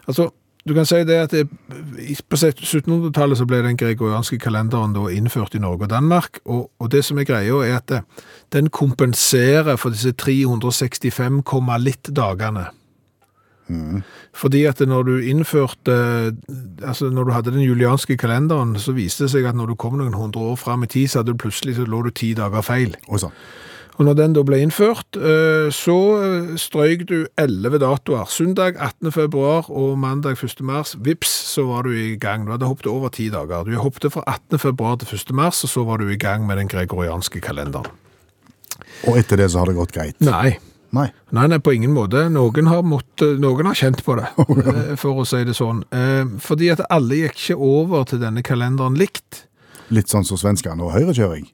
Speaker 2: Altså, du kan si det at det, på 1700-tallet så ble den gregorianske kalenderen innført i Norge og Danmark, og, og det som er greia er at det, den kompenserer for disse 365, komma litt dagene. Fordi at når du innførte, altså når du hadde den julianske kalenderen, så viste det seg at når du kom noen hundre år frem i tid, så hadde du plutselig så lå du ti dager feil.
Speaker 3: Oi sann.
Speaker 2: Og når den da ble innført, eh, så eh, strøyk du 11 datoer. Søndag 18. februar og mandag 1. mars. Vips, så var du i gang. Du hadde hoppet over ti dager. Du hoppet fra 18. februar til 1. mars, og så var du i gang med den gregorianske kalenderen.
Speaker 3: Og etter det så har det gått greit?
Speaker 2: Nei.
Speaker 3: Nei.
Speaker 2: Nei, nei, på ingen måte. Noen har, måttet, noen har kjent på det, eh, for å si det sånn. Eh, Fordi at alle gikk ikke over til denne kalenderen likt.
Speaker 3: Litt sånn som svenskene og høyrekjøring?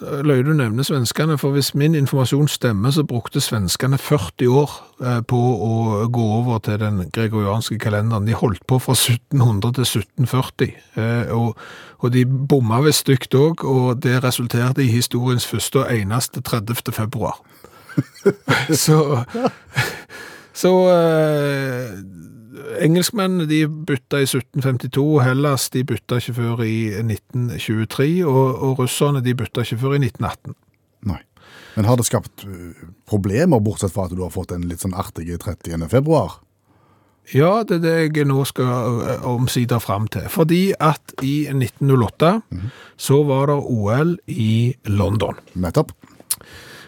Speaker 2: Løy du nevner svenskene, for hvis min informasjon stemmer, så brukte svenskene 40 år eh, på å gå over til den gregorianske kalenderen. De holdt på fra 1700 til 1740, eh, og, og de bomma visst stygt òg, og det resulterte i historiens første og eneste 30. februar. så så eh, engelskmennene de bytta i 1752, Hellas de bytta ikke før i 1923, og, og russerne de bytta ikke før i 1918.
Speaker 3: Nei. Men har det skapt eh, problemer, bortsett fra at du har fått en litt sånn artig 30. februar?
Speaker 2: Ja, det er det jeg nå skal eh, omsider fram til. Fordi at i 1908 så var det OL i London.
Speaker 3: Nettopp.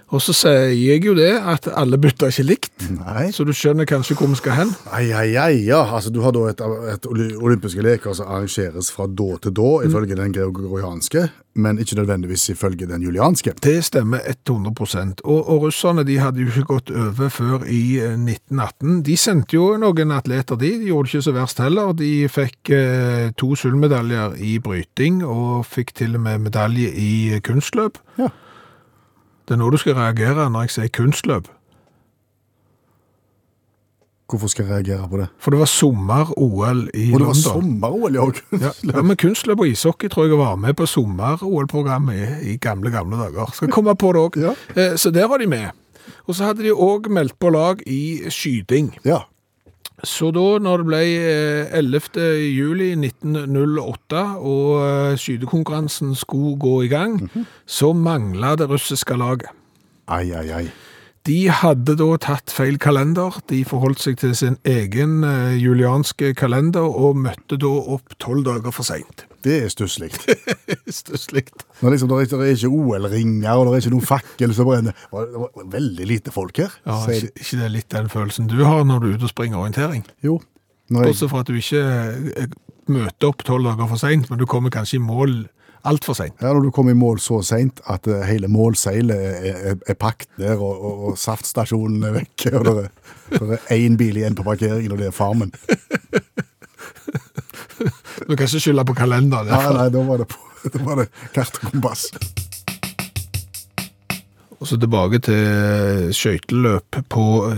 Speaker 2: Og så sier jeg jo det at alle bytter ikke likt,
Speaker 3: Nei.
Speaker 2: så du skjønner kanskje hvor vi skal hen.
Speaker 3: Ai, ai, ai, ja. Altså, du har da et, et olympiske leker som arrangeres fra da til da, ifølge den gregorianske, men ikke nødvendigvis ifølge den julianske.
Speaker 2: Det stemmer 100 og, og russerne de hadde jo ikke gått over før i eh, 1918. De sendte jo noen atleter de, de gjorde det ikke så verst heller. De fikk eh, to sølvmedaljer i bryting, og fikk til og med medalje i kunstløp.
Speaker 3: Ja.
Speaker 2: Det er nå du skal reagere når jeg sier kunstløp.
Speaker 3: Hvorfor skal jeg reagere på det?
Speaker 2: For det var sommer-OL i
Speaker 3: Og det var sommer-OL i kunstløp.
Speaker 2: Ja, ja, men kunstløp og ishockey tror jeg var med på sommer-OL-programmet i, i gamle, gamle dager. Skal komme på det òg.
Speaker 3: Ja.
Speaker 2: Så der var de med. Og så hadde de òg meldt på lag i skyting.
Speaker 3: Ja.
Speaker 2: Så da, når det ble eh, 11. juli 1908 og eh, skytekonkurransen skulle gå i gang, så mangla det russiske laget.
Speaker 3: Ai, ai, ai.
Speaker 2: De hadde da tatt feil kalender. De forholdt seg til sin egen eh, julianske kalender og møtte da opp tolv dager for seint.
Speaker 3: Det er stusslig.
Speaker 2: Stusslig.
Speaker 3: Når liksom, det er ikke- er OL-ringer, og det er ikke noen fakkel som brenner. Det var- det var veldig lite folk her.
Speaker 2: Ja,
Speaker 3: sier
Speaker 2: ikke, det er litt den følelsen du har når du er ute og springer orientering?
Speaker 3: Jo. Jeg,
Speaker 2: Bortsett fra at du ikke eh, møter opp tolv dager for seint, men du kommer kanskje i mål Altfor seint.
Speaker 3: Ja, Når du kommer i mål så seint at eh, hele målseilet er, er, er pakket ned, og, og, og saftstasjonen er vekke, og det det er én bil igjen på parkeringen, og det er farmen.
Speaker 2: Du kan ikke skylde på kalenderen. Nei,
Speaker 3: Ja, nei, da var det, på, da var det kart og kompass.
Speaker 2: Og så tilbake til skøyteløp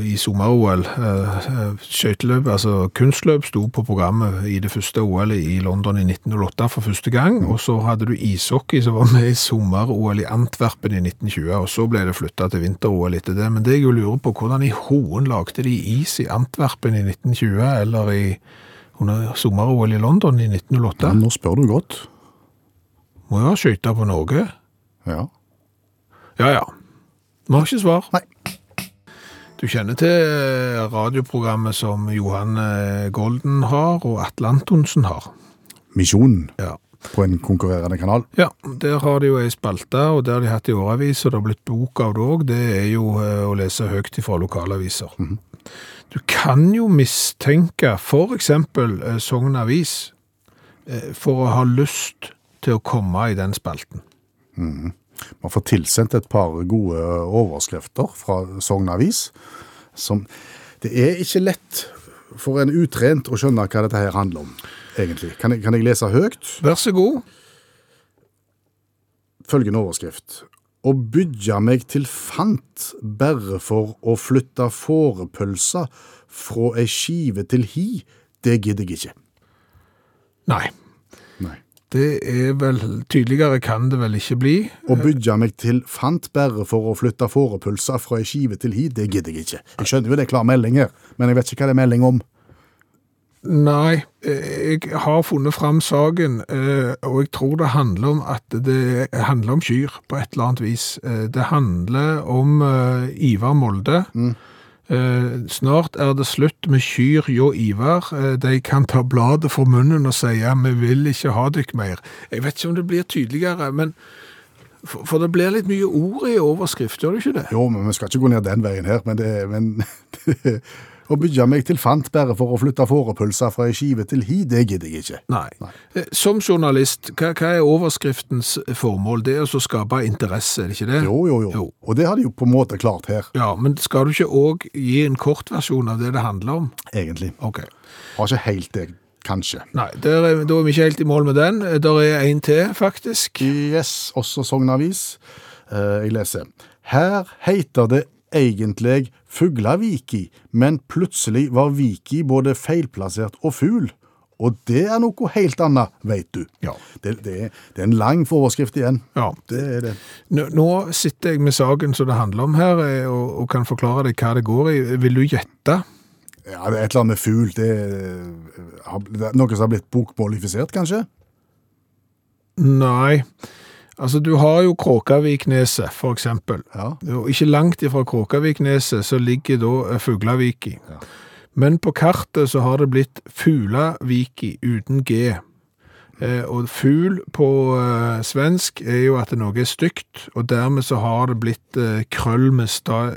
Speaker 2: i sommer-OL. Eh, Skøyteløp, altså kunstløp, sto på programmet i det første OL i London i 1908 for første gang. Og så hadde du ishockey som var med i sommer-OL i Antwerpen i 1920, og så ble det flytta til vinter-OL etter det. Men det jeg jo lurer på, hvordan i hoen lagde de is i Antwerpen i 1920, eller i under sommer-OL i London i 1908?
Speaker 3: Ja, nå spør du godt.
Speaker 2: Må jo ha skøyta på Norge.
Speaker 3: Ja.
Speaker 2: Ja, ja. Vi har ikke svar.
Speaker 3: Nei.
Speaker 2: Du kjenner til eh, radioprogrammet som Johan eh, Golden har, og Atle Antonsen har.
Speaker 3: Misjonen
Speaker 2: Ja.
Speaker 3: på en konkurrerende kanal.
Speaker 2: ja, der har de jo ei spalte, og det har de hatt i årevis, og det har blitt bok av det òg. Det er jo eh, å lese høyt fra lokalaviser. Du kan jo mistenke eksempel eh, Sogn Avis eh, for å ha lyst til å komme i den spalten.
Speaker 3: Man får tilsendt et par gode overskrifter fra Sogn Avis. Som Det er ikke lett for en utrent å skjønne hva dette her handler om, egentlig. Kan jeg, kan jeg lese høyt?
Speaker 2: Vær så god.
Speaker 3: Følgende overskrift. Å bygge meg til fant bare for å flytte fårepølsa fra ei skive til hi, det gidder jeg ikke.
Speaker 2: Nei.
Speaker 3: Nei.
Speaker 2: Det er vel Tydeligere kan det vel ikke bli.
Speaker 3: Å bygge meg til fant bare for å flytte fårepølsa fra ei skive til hi, det gidder jeg ikke. Jeg skjønner jo det er klar melding her, men jeg vet ikke hva det er melding om.
Speaker 2: Nei, jeg har funnet fram saken, eh, og jeg tror det handler om at det handler om kyr på et eller annet vis. Eh, Det handler om eh, Ivar Molde. Mm. Snart er det slutt med kyr hjå Ivar. De kan ta bladet for munnen og si ja, vi vil ikke ha dykk mer. Jeg vet ikke om det blir tydeligere, men for det blir litt mye ord i overskrift, gjør det ikke det?
Speaker 3: Jo, men vi skal ikke gå ned den veien her, men det, men, det Å bygge meg til fant bare for å flytte fårepølser fra ei skive til hi, det gidder jeg ikke.
Speaker 2: Nei. Nei. Som journalist, hva, hva er overskriftens formål? Det er å skape interesse, er det ikke det?
Speaker 3: Jo, jo, jo.
Speaker 2: Jo.
Speaker 3: Og det har de jo på en måte klart her,
Speaker 2: Ja, men skal du ikke òg gi en kortversjon av det det handler om?
Speaker 3: egentlig.
Speaker 2: Ok.
Speaker 3: Har ikke helt det, kanskje.
Speaker 2: Nei, er, da er vi ikke helt i mål med den. Der er en til, faktisk.
Speaker 3: Yes, også Sogn Avis. Eh, jeg leser. Her heter det egentlig Fuglaviki, men plutselig var Viki både feilplassert og fugl. Og det er noe helt annet, vet du.
Speaker 2: Ja.
Speaker 3: Det, det, det er en lang foreskrift igjen.
Speaker 2: Ja.
Speaker 3: Det er det.
Speaker 2: Nå, nå sitter jeg med saken som det handler om her, eh, og, og kan forklare deg hva det går i. Vil du gjette?
Speaker 3: Ja, det er et eller annet med fugl. Det er, det er noe som har blitt bokmålifisert, kanskje?
Speaker 2: Nei. Altså, du har jo Kråkavikneset, for eksempel.
Speaker 3: Ja.
Speaker 2: Og ikke langt ifra Kråkavikneset så ligger da eh, Fuglaviki. Men på kartet så har det blitt Fulaviki uten G. Eh, og fugl på eh, svensk er jo at noe er stygt, og dermed så har det blitt eh, krøll med,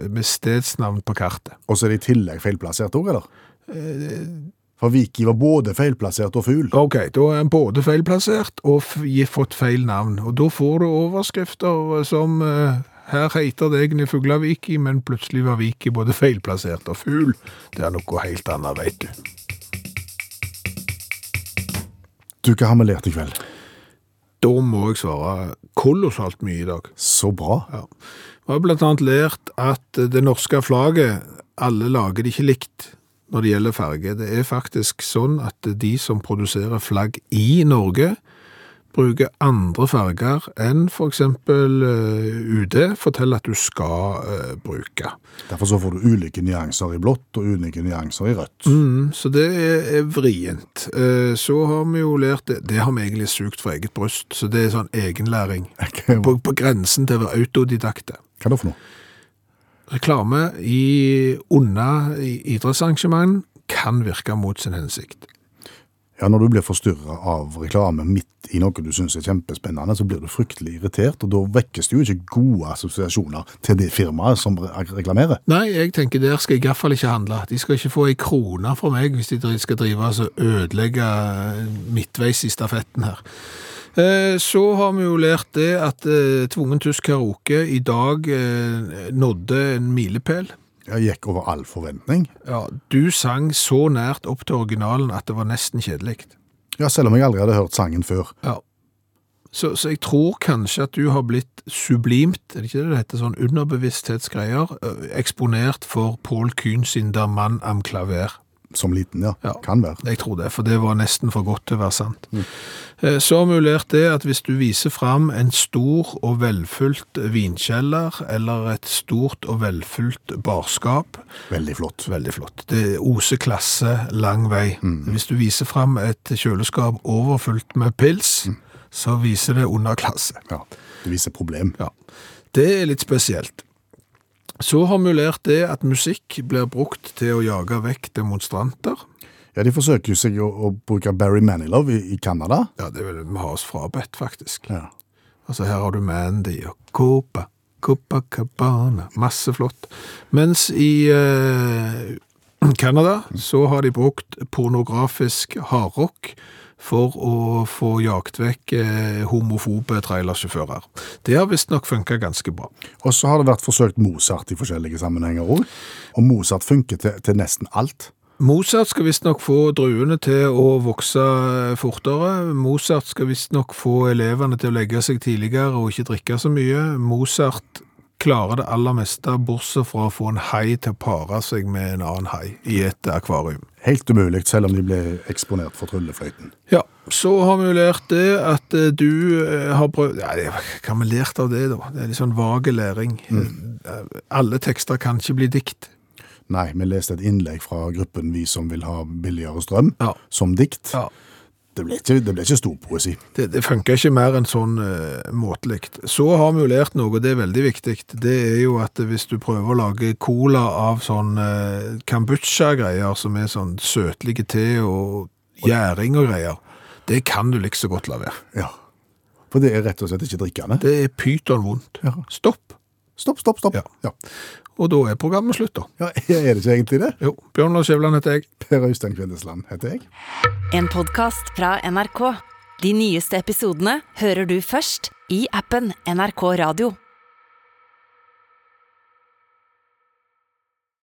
Speaker 2: med stedsnavn på kartet.
Speaker 3: Og så er det i tillegg feilplassert òg, eller? For Viki var både feilplassert og fugl.
Speaker 2: Ok, da er han både feilplassert og fått feil navn. Og da får du overskrifter som uh, her heter det egentlig Fuglaviki, men plutselig var Viki både feilplassert og fugl. Det er noe helt annet, vet du.
Speaker 3: Du, hva har vi lært i kveld?
Speaker 2: Da må jeg svare kolossalt mye i dag.
Speaker 3: Så bra.
Speaker 2: Ja. Vi har blant annet lært at det norske flagget, alle lager det ikke likt når det gjelder farge. Det er faktisk sånn at de som produserer flagg i Norge, bruker andre farger enn for eksempel eh, UD forteller at du skal uh, bruke.
Speaker 3: Derfor så får du ulike nyanser i blått og ulike nyanser i rødt.
Speaker 2: Mm, så det er, er vrient. Uh, Så har vi jo lært det, det har vi egentlig sugd fra eget bryst, så det er sånn egenlæring.
Speaker 3: Okay.
Speaker 2: På, på grensen til å være autodidakte.
Speaker 3: Hva er det for noe?
Speaker 2: Reklame i unna idrettsarrangement kan virke mot sin hensikt.
Speaker 3: Ja, Når du blir forstyrra av reklame midt i noe du syns er kjempespennende, så blir du fryktelig irritert, og da vekkes det jo ikke gode assosiasjoner til det firmaet som reklamerer.
Speaker 2: Nei, jeg tenker der skal jeg fall ikke handle. De skal ikke få ei krone fra meg hvis de skal drive og ødelegge midtveis i stafetten her. Eh, Så har vi jo lært det at eh, tvungen tysk karaoke i dag eh, nådde en milepæl.
Speaker 3: Jeg gikk over all forventning.
Speaker 2: Ja, du sang så nært opp til originalen at det var nesten kjedelig.
Speaker 3: Ja, selv om jeg aldri hadde hørt sangen før.
Speaker 2: Ja. Så, så jeg tror kanskje at du har blitt sublimt, er det ikke det det heter, sånn underbevissthetsgreier, eksponert for Paul Kuhn sin Der Mann am Klaver.
Speaker 3: Som liten, ja.
Speaker 2: Ja.
Speaker 3: Kan være.
Speaker 2: Jeg tror det, for det var nesten for godt til å være sant. Mm. Så har vi lært det at hvis du viser fram en stor og velfylt vinkjeller, eller et stort og velfylt barskap,
Speaker 3: Veldig flott.
Speaker 2: veldig flott. Det oser klasse lang vei. Hvis du viser fram et kjøleskap overfylt med pils, så viser det underklasse.
Speaker 3: Ja. Det viser problem.
Speaker 2: Ja. Det er litt spesielt. Så har vi lært det at musikk blir brukt til å jage vekk demonstranter.
Speaker 3: Ja, De forsøker jo seg å, å bruke Barry Manilow i, i Canada.
Speaker 2: Ja, det vil vi ha oss frabedt, faktisk.
Speaker 3: Ja.
Speaker 2: Altså, her har du Mandy og Copa, Copacabana, masse flott. Mens i eh, Canada så har de brukt pornografisk hardrock for å få jagt vekk eh, homofobe trailersjåfører. Det har visstnok funka ganske bra.
Speaker 3: Og så har det vært forsøkt Mozart i forskjellige sammenhenger òg. Og Mozart funker til, til nesten alt.
Speaker 2: Mozart skal visstnok få druene til å vokse fortere. Mozart skal visstnok få elevene til å legge seg tidligere og ikke drikke så mye. Mozart klarer det aller meste, bortsett fra å få en hai til å pare seg med en annen hai i et akvarium.
Speaker 3: Helt umulig, selv om de ble eksponert for tryllefløyten.
Speaker 2: Ja, så har vi jo lært det at eh, du eh, har prøvd Ja, hva har vi lært av det, da? Det er litt sånn vage læring. Mm. Alle tekster kan ikke bli dikt.
Speaker 3: Nei, vi leste et innlegg fra gruppen Vi som vil ha billigere strøm,
Speaker 2: Ja.
Speaker 3: som dikt.
Speaker 2: Ja.
Speaker 3: Det ble ikke, det ble ikke stor poesi.
Speaker 2: Det, det funker ikke mer enn sånn uh, måtelig. Så har vi jo lært noe, det er veldig viktig. Det er jo at hvis du prøver å lage cola av sånn uh, kombucha-greier, som er sånn søtlige te og gjæring og greier, det kan du like så godt la være.
Speaker 3: Ja. For det er rett og slett ikke drikkende.
Speaker 2: Det er pyton vondt.
Speaker 3: Ja.
Speaker 2: Stopp.
Speaker 3: Stopp, stopp, stopp.
Speaker 2: Ja.
Speaker 3: Ja.
Speaker 2: Og da er programmet slutt, da.
Speaker 3: Ja, er det ikke egentlig det?
Speaker 2: Jo, Bjørn Lars Skjævland heter jeg.
Speaker 3: Per Øystein Kvindesland heter jeg.
Speaker 1: En podkast fra NRK. De nyeste episodene hører du først i appen NRK Radio.